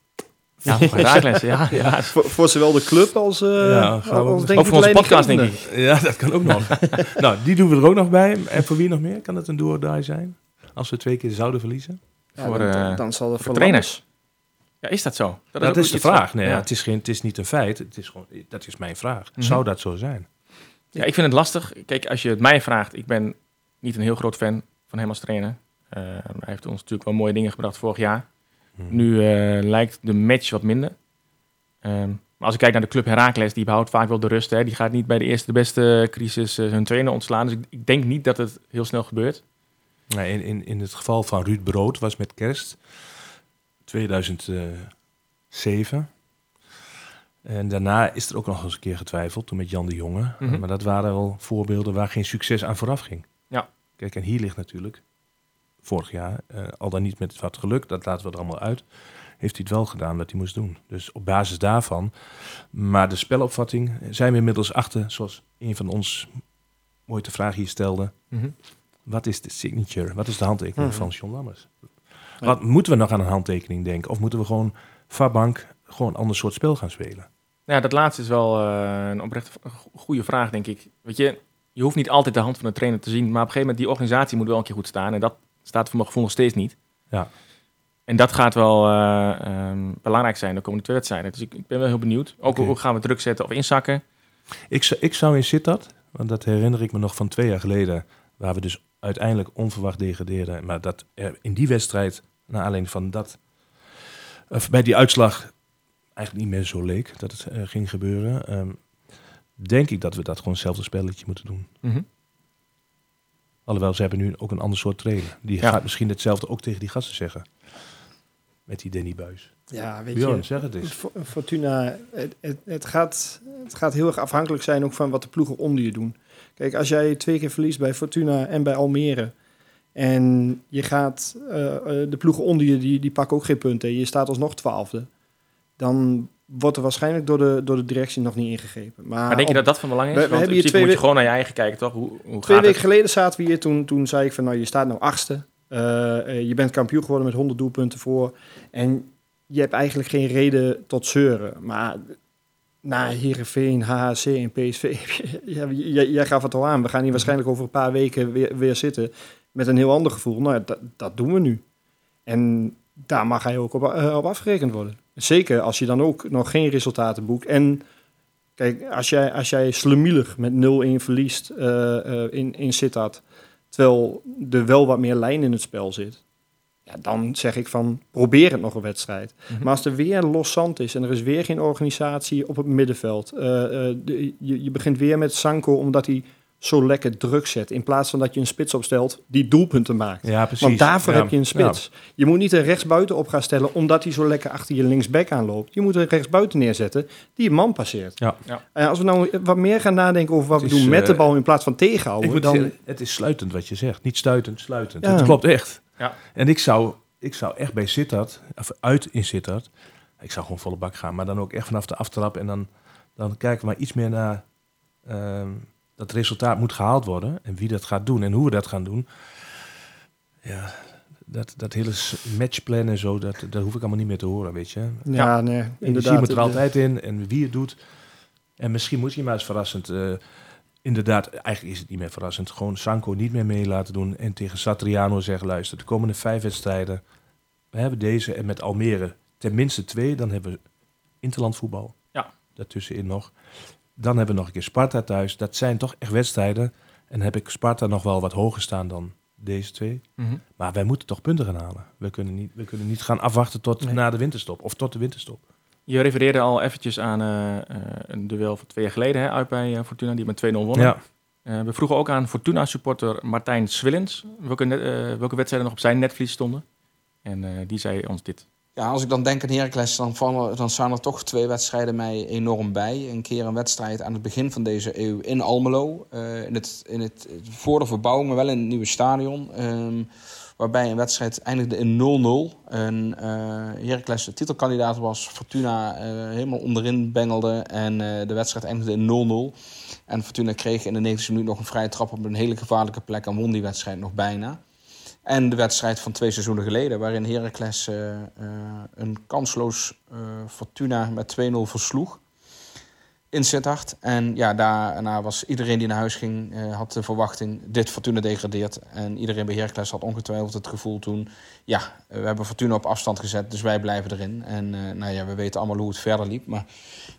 Ja, voor <laughs> Herakles, ja. ja. Voor, voor zowel de club als, eh Ja, als Ook denk Ook ik voor onze de podcast, denk ik. Ja, dat kan ook nog. <laughs> nou, die doen we er ook nog bij. En voor wie nog meer? Kan het een do or die zijn? Als we twee keer zouden verliezen? Ja, Voor, dan, eh, dan zal het voor trainers. Ja, is dat zo? Dat, is de vraag. Nee, ja. het, is geen, het is niet een feit. Het is gewoon, dat is mijn vraag. Mhm. Zou dat zo zijn? Ja, ik vind het lastig. Kijk, als je het mij vraagt, ik ben niet een heel groot fan van hem als trainer. Eh, hij heeft ons natuurlijk wel mooie dingen gebracht vorig jaar. Mhm. Nu eh, lijkt de match wat minder. Ehm, maar als ik kijk naar de club Heracles, die behoudt vaak wel de rust. Hè. Die gaat niet bij de eerste de beste crisis eh, hun trainer ontslaan. Dus ik, ik denk niet dat het heel snel gebeurt. Nee, in, in, in het geval van Ruud Brood was met kerst 2007. En daarna is er ook nog eens een keer getwijfeld, toen met Jan de Jonge. Mhm. Maar dat waren wel voorbeelden waar geen succes aan vooraf ging. Ja. Kijk, en hier ligt natuurlijk, vorig jaar, eh, al dan niet met wat geluk, dat laten we er allemaal uit, heeft hij het wel gedaan wat hij moest doen. Dus op basis daarvan. Maar de spelopvatting zijn we inmiddels achter, zoals een van ons mooi de vraag hier stelde. Wat is de signature? Wat is de handtekening Mhm. van John Lammers? Wat moeten we nog aan een handtekening denken? Of moeten we gewoon Fabank gewoon een ander soort spel gaan spelen? Ja, dat laatste is wel eh, een oprecht goede vraag, denk ik. Weet je, je hoeft niet altijd de hand van de trainer te zien, maar op een gegeven moment die organisatie moet wel een keer goed staan. En dat staat voor mijn gevoel nog steeds niet. Ja. En dat gaat wel eh, ehm, belangrijk zijn de komende twee wedstrijden. Dus ik, ik ben wel heel benieuwd. Ook hoe gaan we druk zetten of inzakken. Ik, zou- ik zou in Sittard, want dat herinner ik me nog van twee jaar geleden, waar we dus uiteindelijk onverwacht degradeerden. Maar dat er in die wedstrijd, naar aanleiding van dat, of bij die uitslag eigenlijk niet meer zo leek dat het eh, ging gebeuren, ehm, denk ik dat we dat gewoon hetzelfde spelletje moeten doen. Alhoewel, ze hebben nu ook een ander soort trainer. Die Ja. gaat misschien hetzelfde ook tegen die gasten zeggen. Met die Danny Buis. Ja, weet Bjorn, je. zeg het eens. Fo- Fortuna, het, het, het, gaat, het gaat heel erg afhankelijk zijn ook van wat de ploegen onder je doen. Kijk, als jij twee keer verliest bij Fortuna en bij Almere... en je gaat, eh, eh, de ploegen onder je, die, die pakken ook geen punten... en je staat alsnog twaalfde... dan wordt er waarschijnlijk door de, door de directie nog niet ingegrepen. Maar, Maar denk je op- dat dat van belang is? We- we Want in hebben hier principe twee moet je gewoon naar je eigen kijken, toch? Hoe, hoe Twee gaat weken het? geleden zaten we hier, toen, toen zei ik van... nou, je staat nou achtste. Eh, eh, je bent kampioen geworden met 100 doelpunten voor... en je hebt eigenlijk geen reden tot zeuren. Maar na Heerenveen, HHC en PSV... <laughs> ja, jij, jij gaf het al aan. We gaan hier waarschijnlijk over een paar weken weer, weer zitten... met een heel ander gevoel. Nou, ja, dat, dat doen we nu. En daar mag hij ook op, eh, op afgerekend worden. Zeker als je dan ook nog geen resultaten boekt. En kijk, als jij, als jij slemielig met 0-1 verliest eh, in, in Sittard... terwijl er wel wat meer lijn in het spel zit... Ja, dan zeg ik van, probeer het nog een wedstrijd. Mhm. Maar als er weer los zand is en er is weer geen organisatie op het middenveld... eh, de- je, je begint weer met Sanko omdat hij zo lekker druk zet... in plaats van dat je een spits opstelt die doelpunten maakt. Ja, precies. Want daarvoor Ja, heb je een spits. Je moet niet een rechtsbuiten op gaan stellen omdat hij zo lekker achter je linksback aanloopt. Je moet een rechtsbuiten neerzetten die een man passeert. Ja. Ja. En als we nou wat meer gaan nadenken over wat Het we is, doen met de eh, bal in plaats van Ik tegenhouden, moet dan... zeggen, het is sluitend wat je zegt. Niet stuitend, sluitend. Ja. Het klopt echt. Ja. En ik zou, ik zou echt bij Sittard, of uit in Sittard, ik zou gewoon volle bak gaan. Maar dan ook echt vanaf de aftrap. En dan, dan kijken we maar iets meer naar ehm, dat resultaat moet gehaald worden. En wie dat gaat doen en hoe we dat gaan doen. Ja, dat, dat hele matchplan en zo, dat, dat hoef ik allemaal niet meer te horen, weet je. ja, nee, Energie inderdaad. moet er De- altijd in en wie het doet. En misschien moet je maar eens verrassend. eh, inderdaad, eigenlijk is het niet meer verrassend. Gewoon Sanko niet meer mee laten doen. En tegen Satriano zeggen: luister, de komende vijf wedstrijden. We hebben deze en met Almere tenminste twee. Dan hebben we interlandvoetbal. Ja. Daartussenin nog. Dan hebben we nog een keer Sparta thuis. Dat zijn toch echt wedstrijden. En heb ik Sparta nog wel wat hoger staan dan deze twee. Mhm. Maar wij moeten toch punten gaan halen. We kunnen niet, we kunnen niet gaan afwachten tot Nee. na de winterstop. Of tot de winterstop. Je refereerde al eventjes aan eh, eh, een duel van twee jaar geleden hè, uit bij Fortuna, die met 2-0 wonnen. Ja. Eh, we vroegen ook aan Fortuna-supporter Martijn Swillens welke, net- welke wedstrijden nog op zijn netvlies stonden. En die zei ons dit. Ja, als ik dan denk aan Heracles, dan, vallen, dan staan er toch twee wedstrijden mij enorm bij. Een keer een wedstrijd aan het begin van deze eeuw in Almelo. eh, in, het, in het, voor de verbouwing, maar wel in het nieuwe stadion. Ehm, Waarbij een wedstrijd eindigde in 0-0. En eh Heracles de titelkandidaat was. Fortuna eh, helemaal onderin bengelde. En de wedstrijd eindigde in 0-0. En Fortuna kreeg in de 90 minuut nog een vrije trap op een hele gevaarlijke plek. En won die wedstrijd nog bijna. En de wedstrijd van twee seizoenen geleden. Waarin Heracles eh, eh, een kansloos eh, Fortuna met 2-0 versloeg in Sittard. En ja, daarna was iedereen die naar huis ging, had de verwachting, dit Fortuna degradeert. En iedereen bij Heracles had ongetwijfeld het gevoel toen, ja, we hebben Fortuna op afstand gezet, dus wij blijven erin. En nou ja, we weten allemaal hoe het verder liep. Maar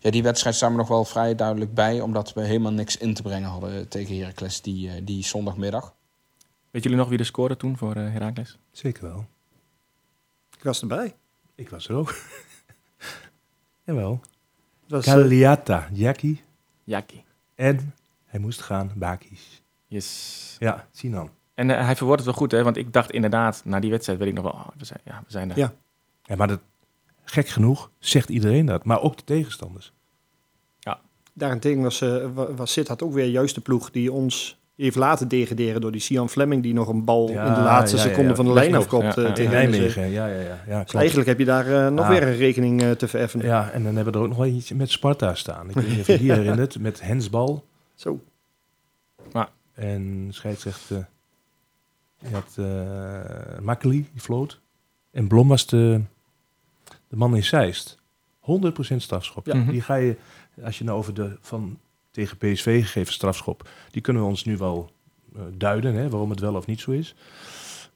ja, die wedstrijd staan we nog wel vrij duidelijk bij, omdat we helemaal niks in te brengen hadden tegen Heracles die, die zondagmiddag. Weet jullie nog wie de scoorde toen voor eh Heracles? Zeker wel. Ik was erbij. Ik was er ook. <laughs> Jawel. Was, eh, Kaliata, Jackie. Jaki. En hij moest gaan, Bakis. Yes. Ja, Sinan. En eh, hij verwoordt het wel goed, hè? Want ik dacht inderdaad, na die wedstrijd weet ik nog wel, oh, we, zijn, ja, we zijn er. Ja. Ja, maar dat, gek genoeg zegt iedereen dat. Maar ook de tegenstanders. Daarentegen was, eh wa- was Sittard ook weer juist de ploeg die ons heeft laten degraderen door die Sian Fleming die nog een bal Ja, in de laatste ja, seconde ja. van de lijn ja, eh, ja. tegen Nijmegen. Ja, ja, ja. ja Dus eigenlijk heb je daar eh, nog Ah. weer een rekening eh, te vereffenen. Ja, en dan hebben we er ook nog wel iets met Sparta staan. Ik weet niet of je die <laughs> herinnert, met hensbal. Zo. En scheidsrechter, je had eh Makkeli, die floot. En Blom was de, de man in Zeist. 100% strafschop. Ja. Mhm. Die ga je, als je nou over de van tegen PSV gegeven strafschop, die kunnen we ons nu wel eh, duiden, hè, waarom het wel of niet zo is.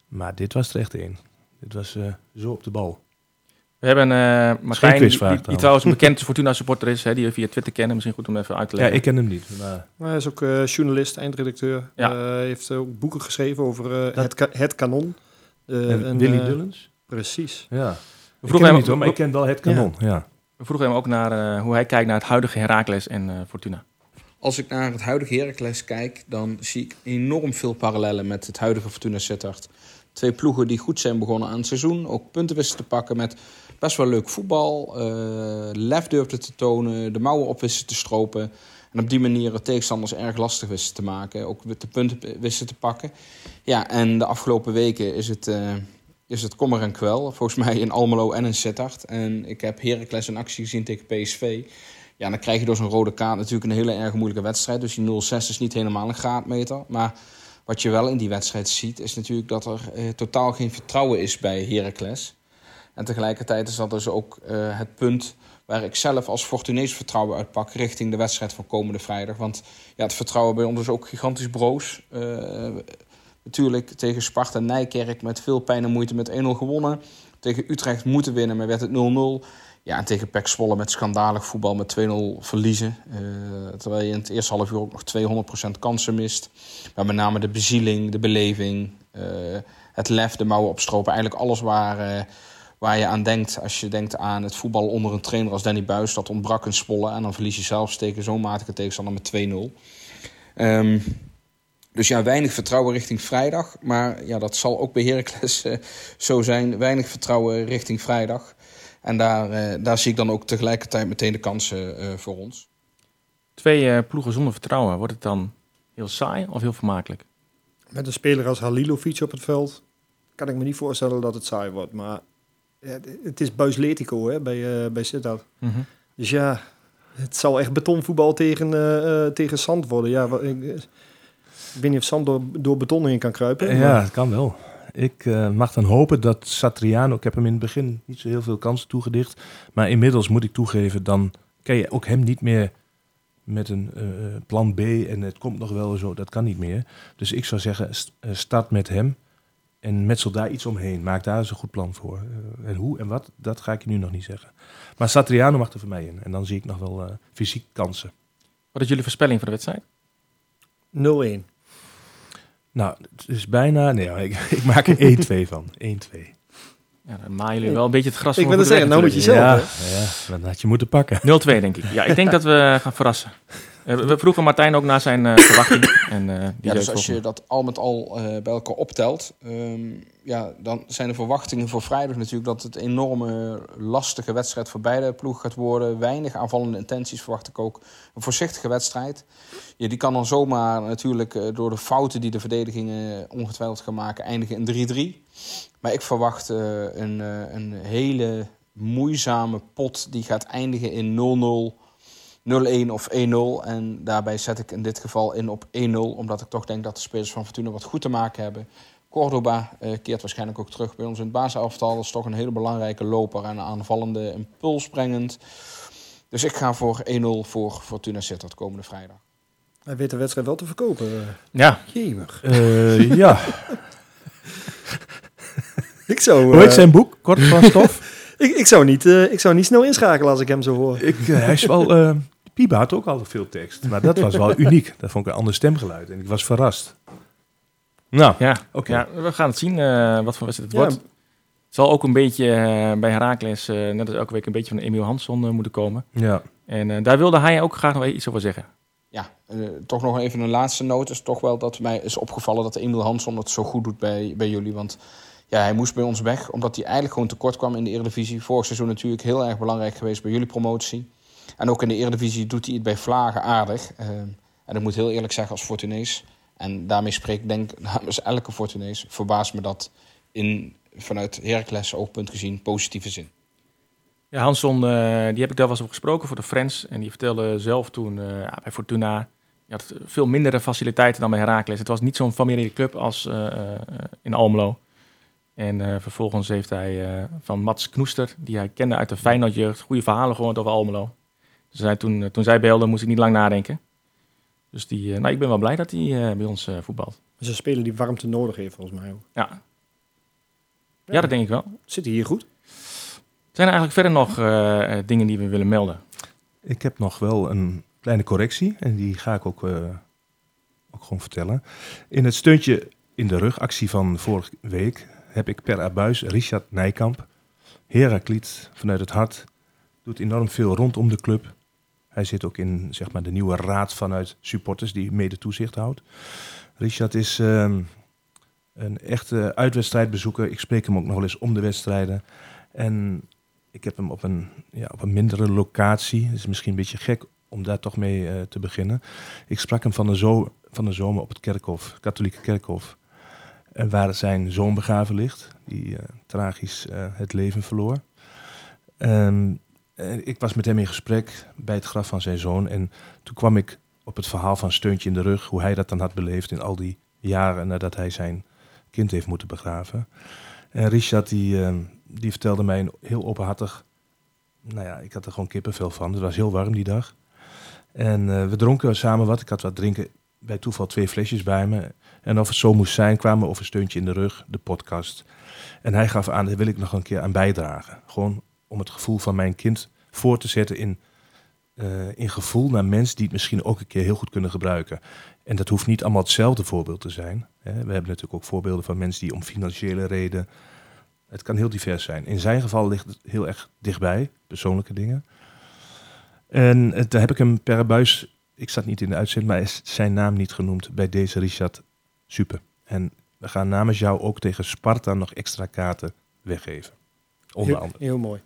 Maar dit was er echt één. Dit was eh, zo op de bal. We hebben eh Martijn, die, quizvraag die, die trouwens. een bekend <laughs> Fortuna supporter is, hè, die we via Twitter kennen. Misschien goed om even uit te Ja, leggen. ik ken hem niet. Maar Maar hij is ook eh, journalist, eindredacteur. Ja. Eh, heeft ook boeken geschreven over eh, Dat- het, ka- het kanon. Eh, en en, Willy Dullens? Precies. Ja. We Ik ken vroegen, hem niet hoor, maar ik ken wel het kanon. Ja. we vroegen hem ook naar eh, hoe hij kijkt naar het huidige Heracles en eh, Fortuna. Als ik naar het huidige Heracles kijk, dan zie ik enorm veel parallellen met het huidige Fortuna Sittard. Twee ploegen die goed zijn begonnen aan het seizoen, ook punten wisten te pakken met best wel leuk voetbal. eh, lef durfden te tonen, de mouwen op wisten te stropen. En op die manier de tegenstanders erg lastig wisten te maken, ook de punten wisten te pakken. Ja, en de afgelopen weken is het, eh, is het kommer en kwel. Volgens mij in Almelo en in Sittard. En ik heb Heracles in actie gezien tegen PSV. Ja, dan krijg je door zo'n rode kaart natuurlijk een hele erg moeilijke wedstrijd. Dus die 0-6 is niet helemaal een graadmeter. Maar wat je wel in die wedstrijd ziet, is natuurlijk dat er eh, totaal geen vertrouwen is bij Heracles. En tegelijkertijd is dat dus ook eh, het punt waar ik zelf als Fortunees vertrouwen uitpak richting de wedstrijd van komende vrijdag. Want ja, het vertrouwen bij ons is ook gigantisch broos. Eh, natuurlijk tegen Sparta Nijkerk met veel pijn en moeite met 1-0 gewonnen. Tegen Utrecht moeten winnen, maar werd het 0-0. Ja, en tegen PEC Zwolle met schandalig voetbal met 2-0 verliezen. Eh, terwijl je in het eerste half uur ook nog 200% kansen mist. Maar met name de bezieling, de beleving, eh, het lef, de mouwen opstropen. Eigenlijk alles waar, eh, waar je aan denkt als je denkt aan het voetbal onder een trainer als Danny Buis. Dat ontbrak in Zwolle en dan verlies je zelfs tegen zo'n matige tegenstander met 2-0. Ehm, dus ja, weinig vertrouwen richting vrijdag. Maar ja, dat zal ook bij Heracles eh, zo zijn. Weinig vertrouwen richting vrijdag. En daar, eh, daar zie ik dan ook tegelijkertijd meteen de kansen eh, voor ons. Twee eh, ploegen zonder vertrouwen. Wordt het dan heel saai of heel vermakelijk? Met een speler als Halilovic op het veld kan ik me niet voorstellen dat het saai wordt. Maar ja, het is Buisletico hè, bij, uh, bij Sittard. Dus ja, het zal echt betonvoetbal tegen, uh, tegen zand worden. Ja, wat, ik, ik weet niet of zand door, door beton heen kan kruipen. Ja, maar... het kan wel. Ik uh, mag dan hopen dat Satriano, ik heb hem in het begin niet zo heel veel kansen toegedicht, maar inmiddels moet ik toegeven, dan kan je ook hem niet meer met een uh, plan B en het komt nog wel zo, dat kan niet meer. Dus ik zou zeggen, st start met hem en metsel daar iets omheen. Maak daar eens een goed plan voor. Uh, en hoe en wat, dat ga ik je nu nog niet zeggen. Maar Satriano mag er voor mij in en dan zie ik nog wel uh, fysiek kansen. Wat is jullie voorspelling voor de wedstrijd? 0-1. Nou, het is bijna... Nee, ik, <laughs> ik maak er 1-2 van. 1-2. Ja, dan maaien jullie wel een beetje het gras Ik wil het zeggen, nou moet je zelf. Ja, ja, dan had je moeten pakken. 0-2 denk ik. Ja, ik denk <laughs> dat we gaan verrassen. Eh, we vroegen Martijn ook naar zijn eh, <coughs> verwachting. En, eh, die Ja, dus als je dat al met al bij elkaar optelt, ehm, ja, dan zijn de verwachtingen voor vrijdag natuurlijk dat het een enorme lastige wedstrijd voor beide ploegen gaat worden. Weinig aanvallende intenties verwacht ik ook. Een voorzichtige wedstrijd. Ja, die kan dan zomaar natuurlijk door de fouten die de verdedigingen ongetwijfeld gaan maken eindigen in 3-3. Maar ik verwacht een, een hele moeizame pot die gaat eindigen in 0-0. 0-1 of 1-0. En daarbij zet ik in dit geval in op 1-0. Omdat ik toch denk dat de spelers van Fortuna wat goed te maken hebben. Cordoba eh, keert waarschijnlijk ook terug bij ons in het basiselftal. Dat is toch een hele belangrijke loper en een aanvallende impuls brengend. Dus ik ga voor 1-0 voor Fortuna Sittard komende vrijdag. Hij weet de wedstrijd wel te verkopen. eh. Ja, Jemig. Eh, ja. <laughs> Ik zou, Hoe heet zijn boek? Kort van stof? <laughs> ik, ik, zou niet, eh, ik zou niet snel inschakelen als ik hem zo hoor. ik, eh, hij is wel... eh Piba had ook al veel tekst. Maar dat was wel <laughs> uniek. Dat vond ik een ander stemgeluid. En ik was verrast. Nou, ja. oké. ja, we gaan het zien eh, wat voor wedstrijd het Ja. wordt. Het zal ook een beetje bij Herakles, eh, net als elke week, een beetje van Emiel Hansson moeten komen. Ja. En eh, daar wilde hij ook graag nog iets over zeggen. Ja, eh, toch nog even een laatste noot. Is toch wel dat mij is opgevallen dat Emil Hansson het zo goed doet bij, bij jullie. Want ja, hij moest bij ons weg omdat hij eigenlijk gewoon tekort kwam in de Eredivisie. Vorig seizoen natuurlijk heel erg belangrijk geweest bij jullie promotie. En ook in de Eredivisie doet hij het bij Vlagen aardig. Eh, en ik moet heel eerlijk zeggen als Fortunees. En daarmee spreek ik denk <laughs> namens elke Fortunees. Verbaast me dat in, vanuit Heracles oogpunt gezien positieve zin. Ja, Hansson, eh, die heb ik daar eens over gesproken voor de Friends. En die vertelde zelf toen ja, bij Fortuna... Je had veel mindere faciliteiten dan bij Herakles. Het was niet zo'n familiale club als in Almelo. En eh, vervolgens heeft hij eh, van Mats Knoester, die hij kende uit de Feyenoord-jeugd... goede verhalen gehoord over Almelo. Dus hij, toen, eh, toen zij belde, moest ik niet lang nadenken. Dus die, eh, nou, ik ben wel blij dat hij eh, bij ons eh, voetbalt. Dat is een speler die warmte nodig heeft, volgens mij ook. Ja. ja, dat denk ik wel. Zit hij hier goed? Zijn er eigenlijk verder nog eh, eh, dingen die we willen melden? Ik heb nog wel een kleine correctie. En die ga ik ook, eh, ook gewoon vertellen. In het steuntje in de rugactie van vorige week... heb ik per abuis Richard Nijkamp. Herakliet vanuit het hart. Doet enorm veel rondom de club. Hij zit ook in zeg maar, de nieuwe raad vanuit supporters die mede toezicht houdt. Richard is ehm, een echte uitwedstrijdbezoeker. Ik spreek hem ook nog wel eens om de wedstrijden. En ik heb hem op een, ja, op een mindere locatie. Het is misschien een beetje gek om daar toch mee eh, te beginnen. Ik sprak hem van de, zo van de zomer op het kerkhof, katholieke kerkhof. En waar zijn zoon begraven ligt, die eh, tragisch eh, het leven verloor. Ehm, eh, ik was met hem in gesprek bij het graf van zijn zoon. En toen kwam ik op het verhaal van Steuntje in de rug, hoe hij dat dan had beleefd in al die jaren nadat hij zijn kind heeft moeten begraven. En Richard die, ehm, die vertelde mij een heel openhartig. Nou ja, ik had er gewoon kippenvel van. Het was heel warm die dag. En we dronken samen wat. Ik had wat drinken. Bij toeval twee flesjes bij me. En of het zo moest zijn, kwamen we over Steuntje in de rug, de podcast. En hij gaf aan, daar wil ik nog een keer aan bijdragen. Gewoon om het gevoel van mijn kind voor te zetten in, eh, in gevoel naar mensen die het misschien ook een keer heel goed kunnen gebruiken. En dat hoeft niet allemaal hetzelfde voorbeeld te zijn. We hebben natuurlijk ook voorbeelden van mensen die om financiële reden. Het kan heel divers zijn. In zijn geval ligt het heel erg dichtbij, persoonlijke dingen. En daar heb ik hem per buis, ik zat niet in de uitzending, maar is zijn naam niet genoemd bij deze Richard Super. En we gaan namens jou ook tegen Sparta nog extra kaarten weggeven. Onder Heel, andere. heel mooi.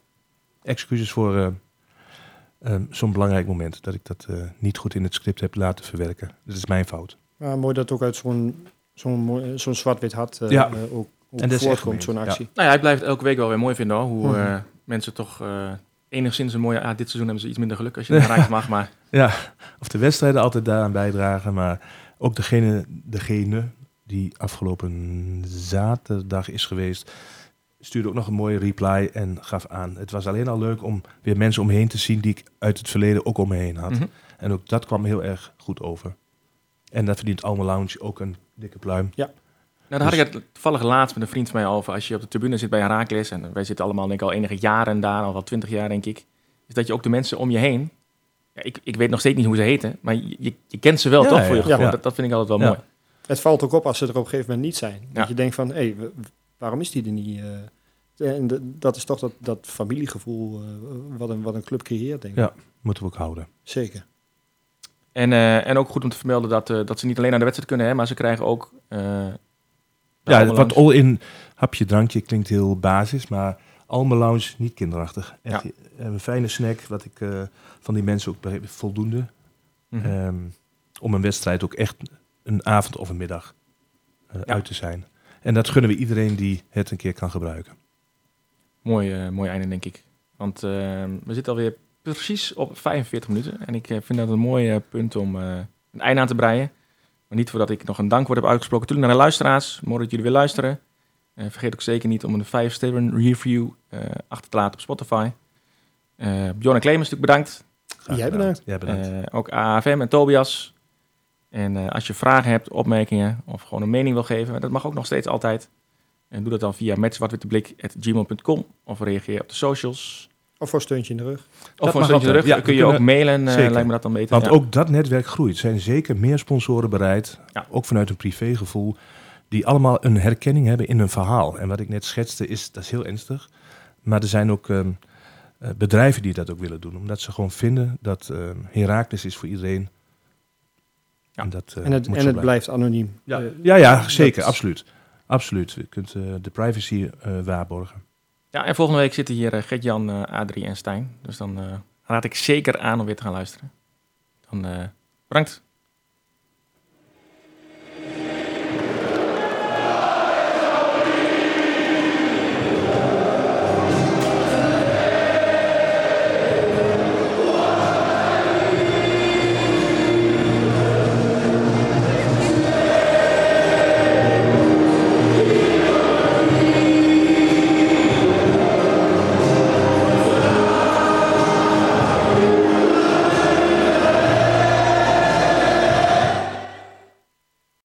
Excuses voor eh, eh, zo'n belangrijk moment dat ik dat eh, niet goed in het script heb laten verwerken. Dat is mijn fout. Maar mooi dat ook uit zo'n zo'n zo'n zwart-wit hart eh, Ja. eh, ook, En voortkomt, zo'n actie. Nou ja, hij blijft elke week wel weer mooi vinden hoor. Hoe Mhm. eh, mensen toch eh, enigszins een mooie... Ah, dit seizoen hebben ze iets minder geluk als je <laughs> naar Rijks mag. Maar Ja, of de wedstrijden altijd daaraan bijdragen, maar ook degene, degene die afgelopen zaterdag is geweest, stuurde ook nog een mooie reply en gaf aan. Het was alleen al leuk om weer mensen om me heen te zien die ik uit het verleden ook om me heen had. Mhm. En ook dat kwam heel erg goed over. En dat verdient Alme Lounge ook een dikke pluim. Nou, daar had ik het toevallig laatst met een vriend van mij over. Als je op de tribune zit bij Herakles, en wij zitten allemaal denk ik al enige jaren daar, al wel twintig jaar denk ik, is dat je ook de mensen om je heen, ja, ik, ik weet nog steeds niet hoe ze heten, maar je, je, je kent ze wel Ja, toch voor je gevoel. ja. Dat, dat vind ik altijd wel Ja. mooi. Het valt ook op als ze er op een gegeven moment niet zijn. Dat Ja. je denkt van, hé, hey, waarom is die er niet? eh? en de- dat is toch dat, dat familiegevoel eh, wat, een, wat een club creëert, denk ik. Ja. Moeten we ook houden. Zeker. En, eh, en ook goed om te vermelden dat, eh, dat ze niet alleen naar de wedstrijd kunnen, hè, maar ze krijgen ook... eh, Ja, wat all-in hapje, drankje klinkt heel basis, maar Alma Lounge niet kinderachtig. Echt Ja. een fijne snack, wat ik eh, van die mensen ook voldoende. Mhm. Ehm, om een wedstrijd ook echt een avond of een middag eh, Ja. uit te zijn. En dat gunnen we iedereen die het een keer kan gebruiken. Mooi, eh, mooi einde, denk ik. Want eh, we zitten alweer precies op 45 minuten. En ik eh, vind dat een mooi punt om een einde aan te breien. Maar niet voordat ik nog een dankwoord heb uitgesproken. Natuurlijk naar de luisteraars. Mooi dat jullie weer luisteren. Vergeet ook zeker niet om een 5-sterren review achter te laten op Spotify. Eh Bjorn en Clemens natuurlijk bedankt. Graag Jij bedankt. Jij bedankt. Eh, ook AFM en Tobias. En eh, als je vragen hebt, opmerkingen of gewoon een mening wil geven, dat mag ook nog steeds altijd. En doe dat dan via metzwartwitteblik.gmail.com of reageer op de socials. Of voor een steuntje in de rug. Of voor een stukje altijd. terug. Ja, Dan kun je ook mailen, Zeker. lijkt me dat dan beter. Want Ja. ook dat netwerk groeit. Er zijn zeker meer sponsoren bereid, Ja. ook vanuit een privégevoel, die allemaal een herkenning hebben in hun verhaal. En wat ik net schetste, is, dat is heel ernstig. Maar er zijn ook ehm, eh, bedrijven die dat ook willen doen. Omdat ze gewoon vinden dat ehm Herakles is voor iedereen. Ja. En, dat, eh, en het, en het blijft anoniem. Ja, ja, ja zeker, dat- absoluut. Absoluut. Je kunt de privacy eh, waarborgen. Ja, en volgende week zitten hier Gert-Jan, eh, Adrie en Stijn. Dus dan eh, raad ik zeker aan om weer te gaan luisteren. Dan eh, bedankt.